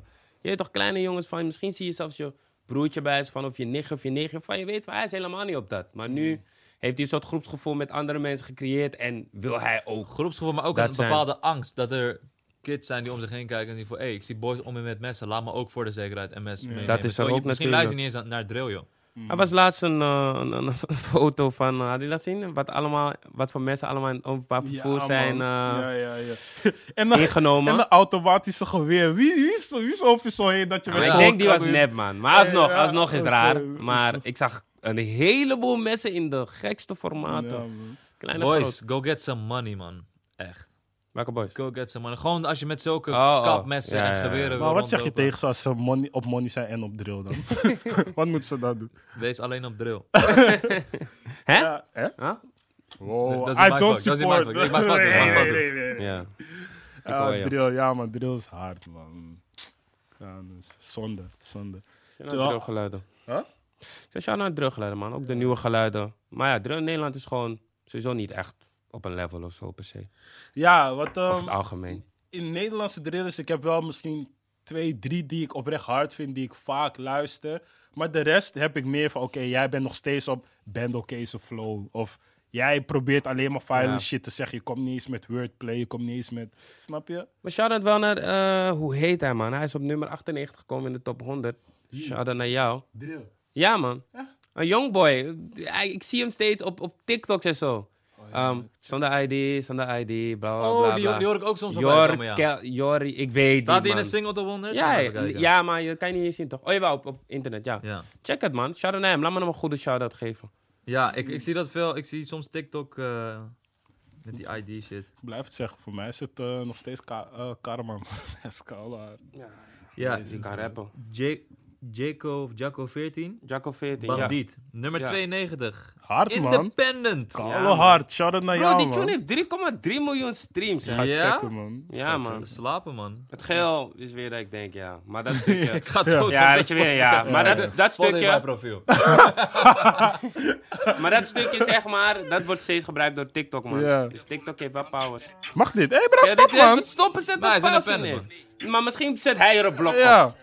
je weet toch kleine jongens van, misschien zie je zelfs je broertje bij is van of je nicht of je nichtje van. Je weet van, hij is helemaal niet op dat. Maar nu Mm. heeft hij een soort groepsgevoel met andere mensen gecreëerd en wil hij ook. Groepsgevoel, maar ook Dat een zijn- bepaalde angst. Dat er kids zijn die om zich heen kijken en zien van... Hé, ik zie boys om me met messen. Laat me ook voor de zekerheid en mes meenemen. Dat is er je- ook Misschien natuurlijk. luister je niet eens naar, drill, joh. Er was laatst een, eh, een, een foto van, eh, had je dat zien? Wat, allemaal, wat voor mensen allemaal in openbaar vervoer Ja, zijn eh, ja, ja, ja. en dan, ingenomen. En een automatische geweer. Wie, wie, is, wie is over zo heen dat je met ik denk die was nep, man. Maar alsnog, Ja, ja, alsnog is raar. Maar ik zag een heleboel messen in de gekste formaten. Ja, man. Kleine Boys, groot. go get some money, man. Echt. Welke boys? Go get some money. Gewoon als je met zulke Oh, oh. kapmessen Ja, ja, en ja. geweren wil Maar wat zeg je tegen ze als ze money, op money zijn en op drill dan? wat moeten ze dan doen? Wees alleen op drill. Hè? Ja, hè? Huh? Wow, Dat is I don't fout, dat is support. mijn. Ja. Drill, ja man, drill is hard man. Ja, dus zonde, zonde. Shout naar drillgeluiden. Huh? Ik zeg shout naar drillgeluiden, man. Ook de nieuwe geluiden. Maar ja, drill in Nederland is gewoon sowieso niet echt op een level of zo per se. Ja, wat ehm, het algemeen. in Nederlandse drillers, ik heb wel misschien twee, drie die ik oprecht hard vind, die ik vaak luister. Maar de rest heb ik meer van, oké, jij bent nog steeds op Bando Case Flow. Of jij probeert alleen maar violent Ja. shit te zeggen. Je komt niet eens met wordplay, je komt niet eens met... Snap je? Maar shout-out wel naar, eh, hoe heet hij, man? Hij is op nummer 98 gekomen in de top 100. Shout-out naar jou. Drill. Ja, man. Een young boy. Ik zie hem steeds op, op TikToks en zo. Ehm, zonder ID, zonder ID, bla bla Oh, bla. die, bla. die hoor ik ook soms voorbij Jor, komen, ja. Jori, ik weet Staat niet, die in een single top 100? Ja, ja, maar je kan je niet eens zien, toch? Oh, jawel, op, op internet, ja. Ja, Check het, man. Shout-out naar hem. Laat me hem een goede shout-out geven. ja ik, ik zie dat veel. Ik zie soms TikTok eh, met die ID shit. Ik blijf het zeggen, voor mij is het eh, nog steeds ka eh, karma. man. Escala. Ja, Die kan rappen. J Jaco, of Jaco 14. Jacko 14, ja. Bandiet. Nummer Ja. 92. Hard, man. Independent. Alle Ja, man. hard. Shout-out naar Bro, jou, die man. tune heeft 3,3 miljoen streams, hè. Ga Ja? checken, man. Ja, man. Slapen, man. Het geel is weer dat ik denk, ja. Maar dat stukje... Ik ga dood. Ja, dat je weer, ja. Maar dat, dat stukje, profiel. maar dat stukje, zeg maar, dat wordt steeds gebruikt door TikTok, man. Ja. Dus TikTok heeft wel power. Mag dit? Hé, hey, bro, Ja, stop, dit- man. Stoppen, zet is pauze neer. Maar misschien zet hij er een blok op. Ja.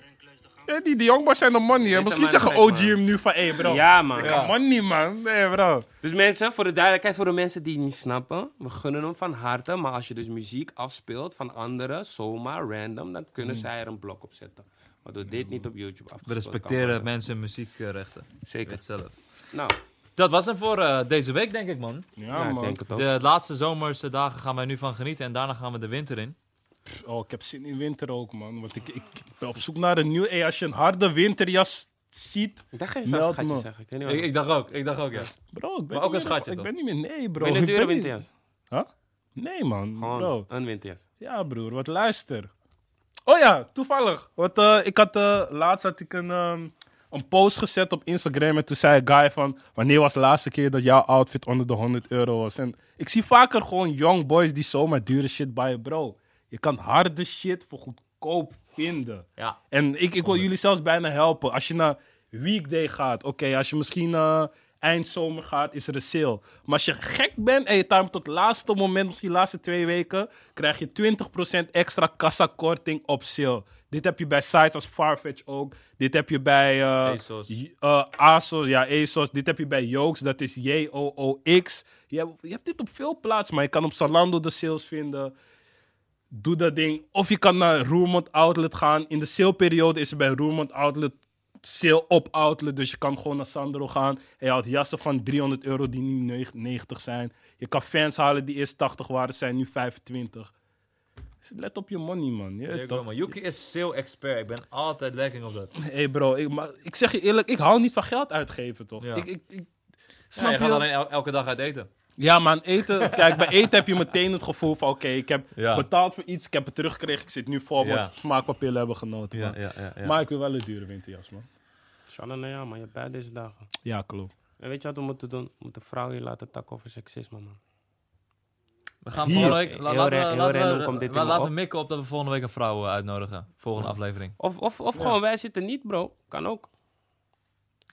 Ja die, die jongboys zijn de money, hè. Misschien man zeggen OG man. hem nu van, hé, bro. Ja, man. Ja. Money, man. Nee, bro. Dus mensen, voor de duidelijkheid, voor de mensen die het niet snappen, we gunnen hem van harte. Maar als je dus muziek afspeelt van anderen, zomaar, random, dan kunnen zij er een blok op zetten. Waardoor dit niet op YouTube afgespeeld We respecteren mensen muziekrechten. Zeker. Weet zelf. Nou, Dat was hem voor eh, deze week, denk ik, man. Ja, ja, ik man. denk het ook. De laatste zomerse dagen gaan wij nu van genieten en daarna gaan we de winter in. Oh, ik heb zin in winter ook, man. Want ik, ik, ik ben op zoek naar een nieuw... Hey, als je een harde winterjas ziet... Ik dacht geen zelfs schatje me. zeggen. Ik weet niet Ik, dacht ook, ik dacht ook, ja. Bro, ik ben Maar ook niet een meer- schatje, Ik toch? ben niet meer... Nee, bro. Ik een dure ben niet- winterjas? Huh? Nee, man. Gewoon Bro. een winterjas. Ja, broer, wat luister. Oh ja, toevallig. Want eh, ik had eh, laatst had ik een, ehm, een post gezet op Instagram. En toen zei een guy van: Wanneer was de laatste keer dat jouw outfit onder de 100 euro was? En ik zie vaker gewoon young boys die zomaar dure shit buyen. Bro, je kan harde shit voor goedkoop vinden. Ja, En ik, ik wil jullie zelfs bijna helpen. Als je naar weekday gaat, oké, als je misschien eh, eindzomer gaat, is er een sale. Maar als je gek bent en je timet tot het laatste moment, misschien de laatste twee weken, krijg je 20% extra kassakorting op sale. Dit heb je bij sites als Farfetch ook. Dit heb je bij eh, ASOS. Ja, ASOS. Dit heb je bij Jooks, dat is J-O-O-X. Je hebt, je hebt dit op veel plaatsen, maar je kan op Zalando de sales vinden. Doe dat ding. Of je kan naar Roermond Outlet gaan. In de sale-periode is er bij Roermond Outlet sale op Outlet. Dus je kan gewoon naar Sandro gaan. En je houdt jassen van 300 euro die nu neug- 90 zijn. Je kan fans halen die eerst 80 waren, zijn nu 25. Dus let op je money, man. Ja, you toch? man. Yuki is sale expert. Ik ben altijd lekker op dat. Hé hey bro, ik, maar, ik zeg je eerlijk, ik hou niet van geld uitgeven, toch? Ja. Ik, ik, ik, Snap snap je gaat je? alleen el- elke dag uit eten. Ja, man, eten. Kijk, bij eten heb je meteen het gevoel van: oké, ik heb Ja. betaald voor iets, ik heb het teruggekregen, ik zit nu vol, Ja. mijn smaakpapillen hebben genoten. man. ja, ja. Maar ik wil wel een dure winterjas, man. Shannon, nou ja, man, je hebt bij deze dagen. Ja, klopt. En weet je wat we moeten doen? We moeten vrouwen hier laten takken over seksisme, man. We gaan Hier. volgende week... Heel la- laten heel laten we- random komt dit we laten op. mikken op dat we volgende week een vrouw eh, uitnodigen. Volgende aflevering. Of, of, of gewoon, wij zitten niet, bro. Kan ook.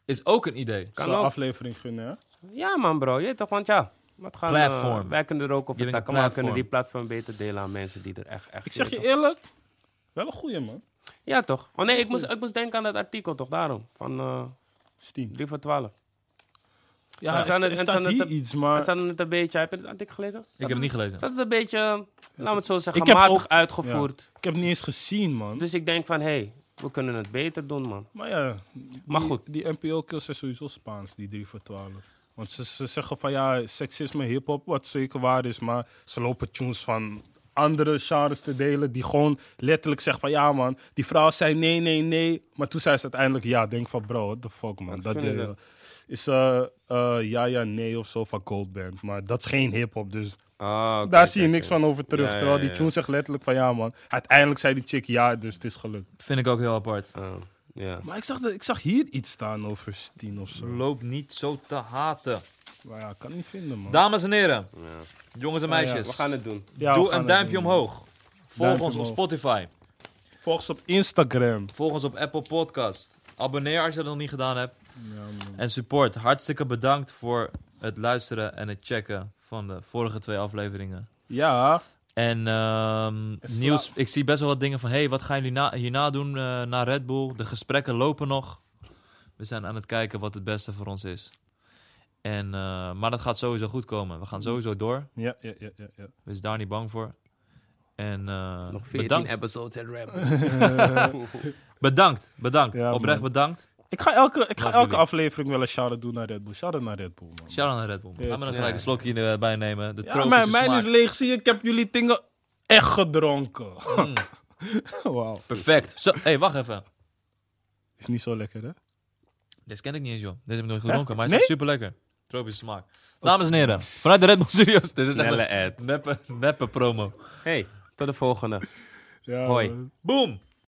Is ook een idee. Kan Zo'n ook. aflevering gunnen, hè? Ja, man, bro. Je toch, want ja. Wat gaan, Platform. eh, wij kunnen er ook over takken, maar we kunnen die platform beter delen aan mensen die er echt, echt... Ik zeg je toch. eerlijk, wel een goeie, man. Ja, toch? Oh nee, ik moest, ik moest denken aan dat artikel, toch? Daarom. Van eh Stien. 3 voor 12. Ja, er staat hier er- iets, maar... staat het een beetje... Heb je het artikel gelezen? Ik heb het niet gelezen. Staat het een beetje, laten we het zo zeggen, Ik heb matig ook- uitgevoerd. Ik heb het niet eens gezien, man. Dus ik denk van, hé, hey, we kunnen het beter doen, man. Maar ja, Maar die- goed. Die NPO-kills zijn sowieso Spaans, die 3 voor 12. Want ze, ze zeggen van ja, seksisme, hip-hop, wat zeker waar is, maar ze lopen tunes van andere genres te delen die gewoon letterlijk zeggen van ja man, die vrouw zei nee, nee, nee, maar toen zei ze uiteindelijk ja. Denk van bro, what the fuck man. Wat Dat vinden deel- is eh, eh, ja, ja, nee of zo van Goldband, maar dat is geen hip-hop, dus Ah, oké, daar zie je niks van over terug. Ja, ja, terwijl die ja. tune zegt letterlijk van ja man, uiteindelijk zei die chick ja, dus het is gelukt. Vind ik ook heel apart. Ja. Maar ik zag, de- ik zag hier iets staan over Steen of zo. Loop niet zo te haten. Maar ja, ik kan het niet vinden man. Dames en heren, ja. jongens en Oh, ja, meisjes. We gaan het doen. Ja, we Doe gaan een het duimpje doen. omhoog. Volg Duimpje ons op. Spotify. Volg ons op Instagram. Volg ons op Apple Podcast. Abonneer als je dat nog niet gedaan hebt. Ja, man. En support. Hartstikke bedankt voor het luisteren en het checken van de vorige twee afleveringen. ja, En ehm, nieuws, ik zie best wel wat dingen van... hey, wat gaan jullie na, hierna doen eh na Red Bull? De gesprekken lopen nog. We zijn aan het kijken wat het beste voor ons is. En, eh, maar dat gaat sowieso goed komen. We gaan sowieso door. ja, ja, ja, ja. ja. Wees daar niet bang voor. En eh, Nog 14 bedankt. episodes en rap. bedankt, bedankt. Ja, Oprecht man. bedankt. Ik ga elke, ik ga elke aflevering wel een shout-out doen naar Red Bull. Shout-out naar Red Bull, man. Shout-out naar Red Bull. Gaan we ja. gelijk een slokje erbij nemen. De Ja, mijn, mijn is leeg. Zie je, ik heb jullie dingen echt gedronken. Mm, Wauw. perfect. Zo, hey, wacht even. Is niet zo lekker, hè? Deze ken ik niet eens, joh. Deze heb ik nooit gedronken, maar hij is Nee? super lekker. Tropische smaak. Dames en heren, vanuit de Red Bull Studios. Dit is echt Snelle een ad. neppe, neppe promo. Hey, tot de volgende. Ja, Hoi. man. Boom!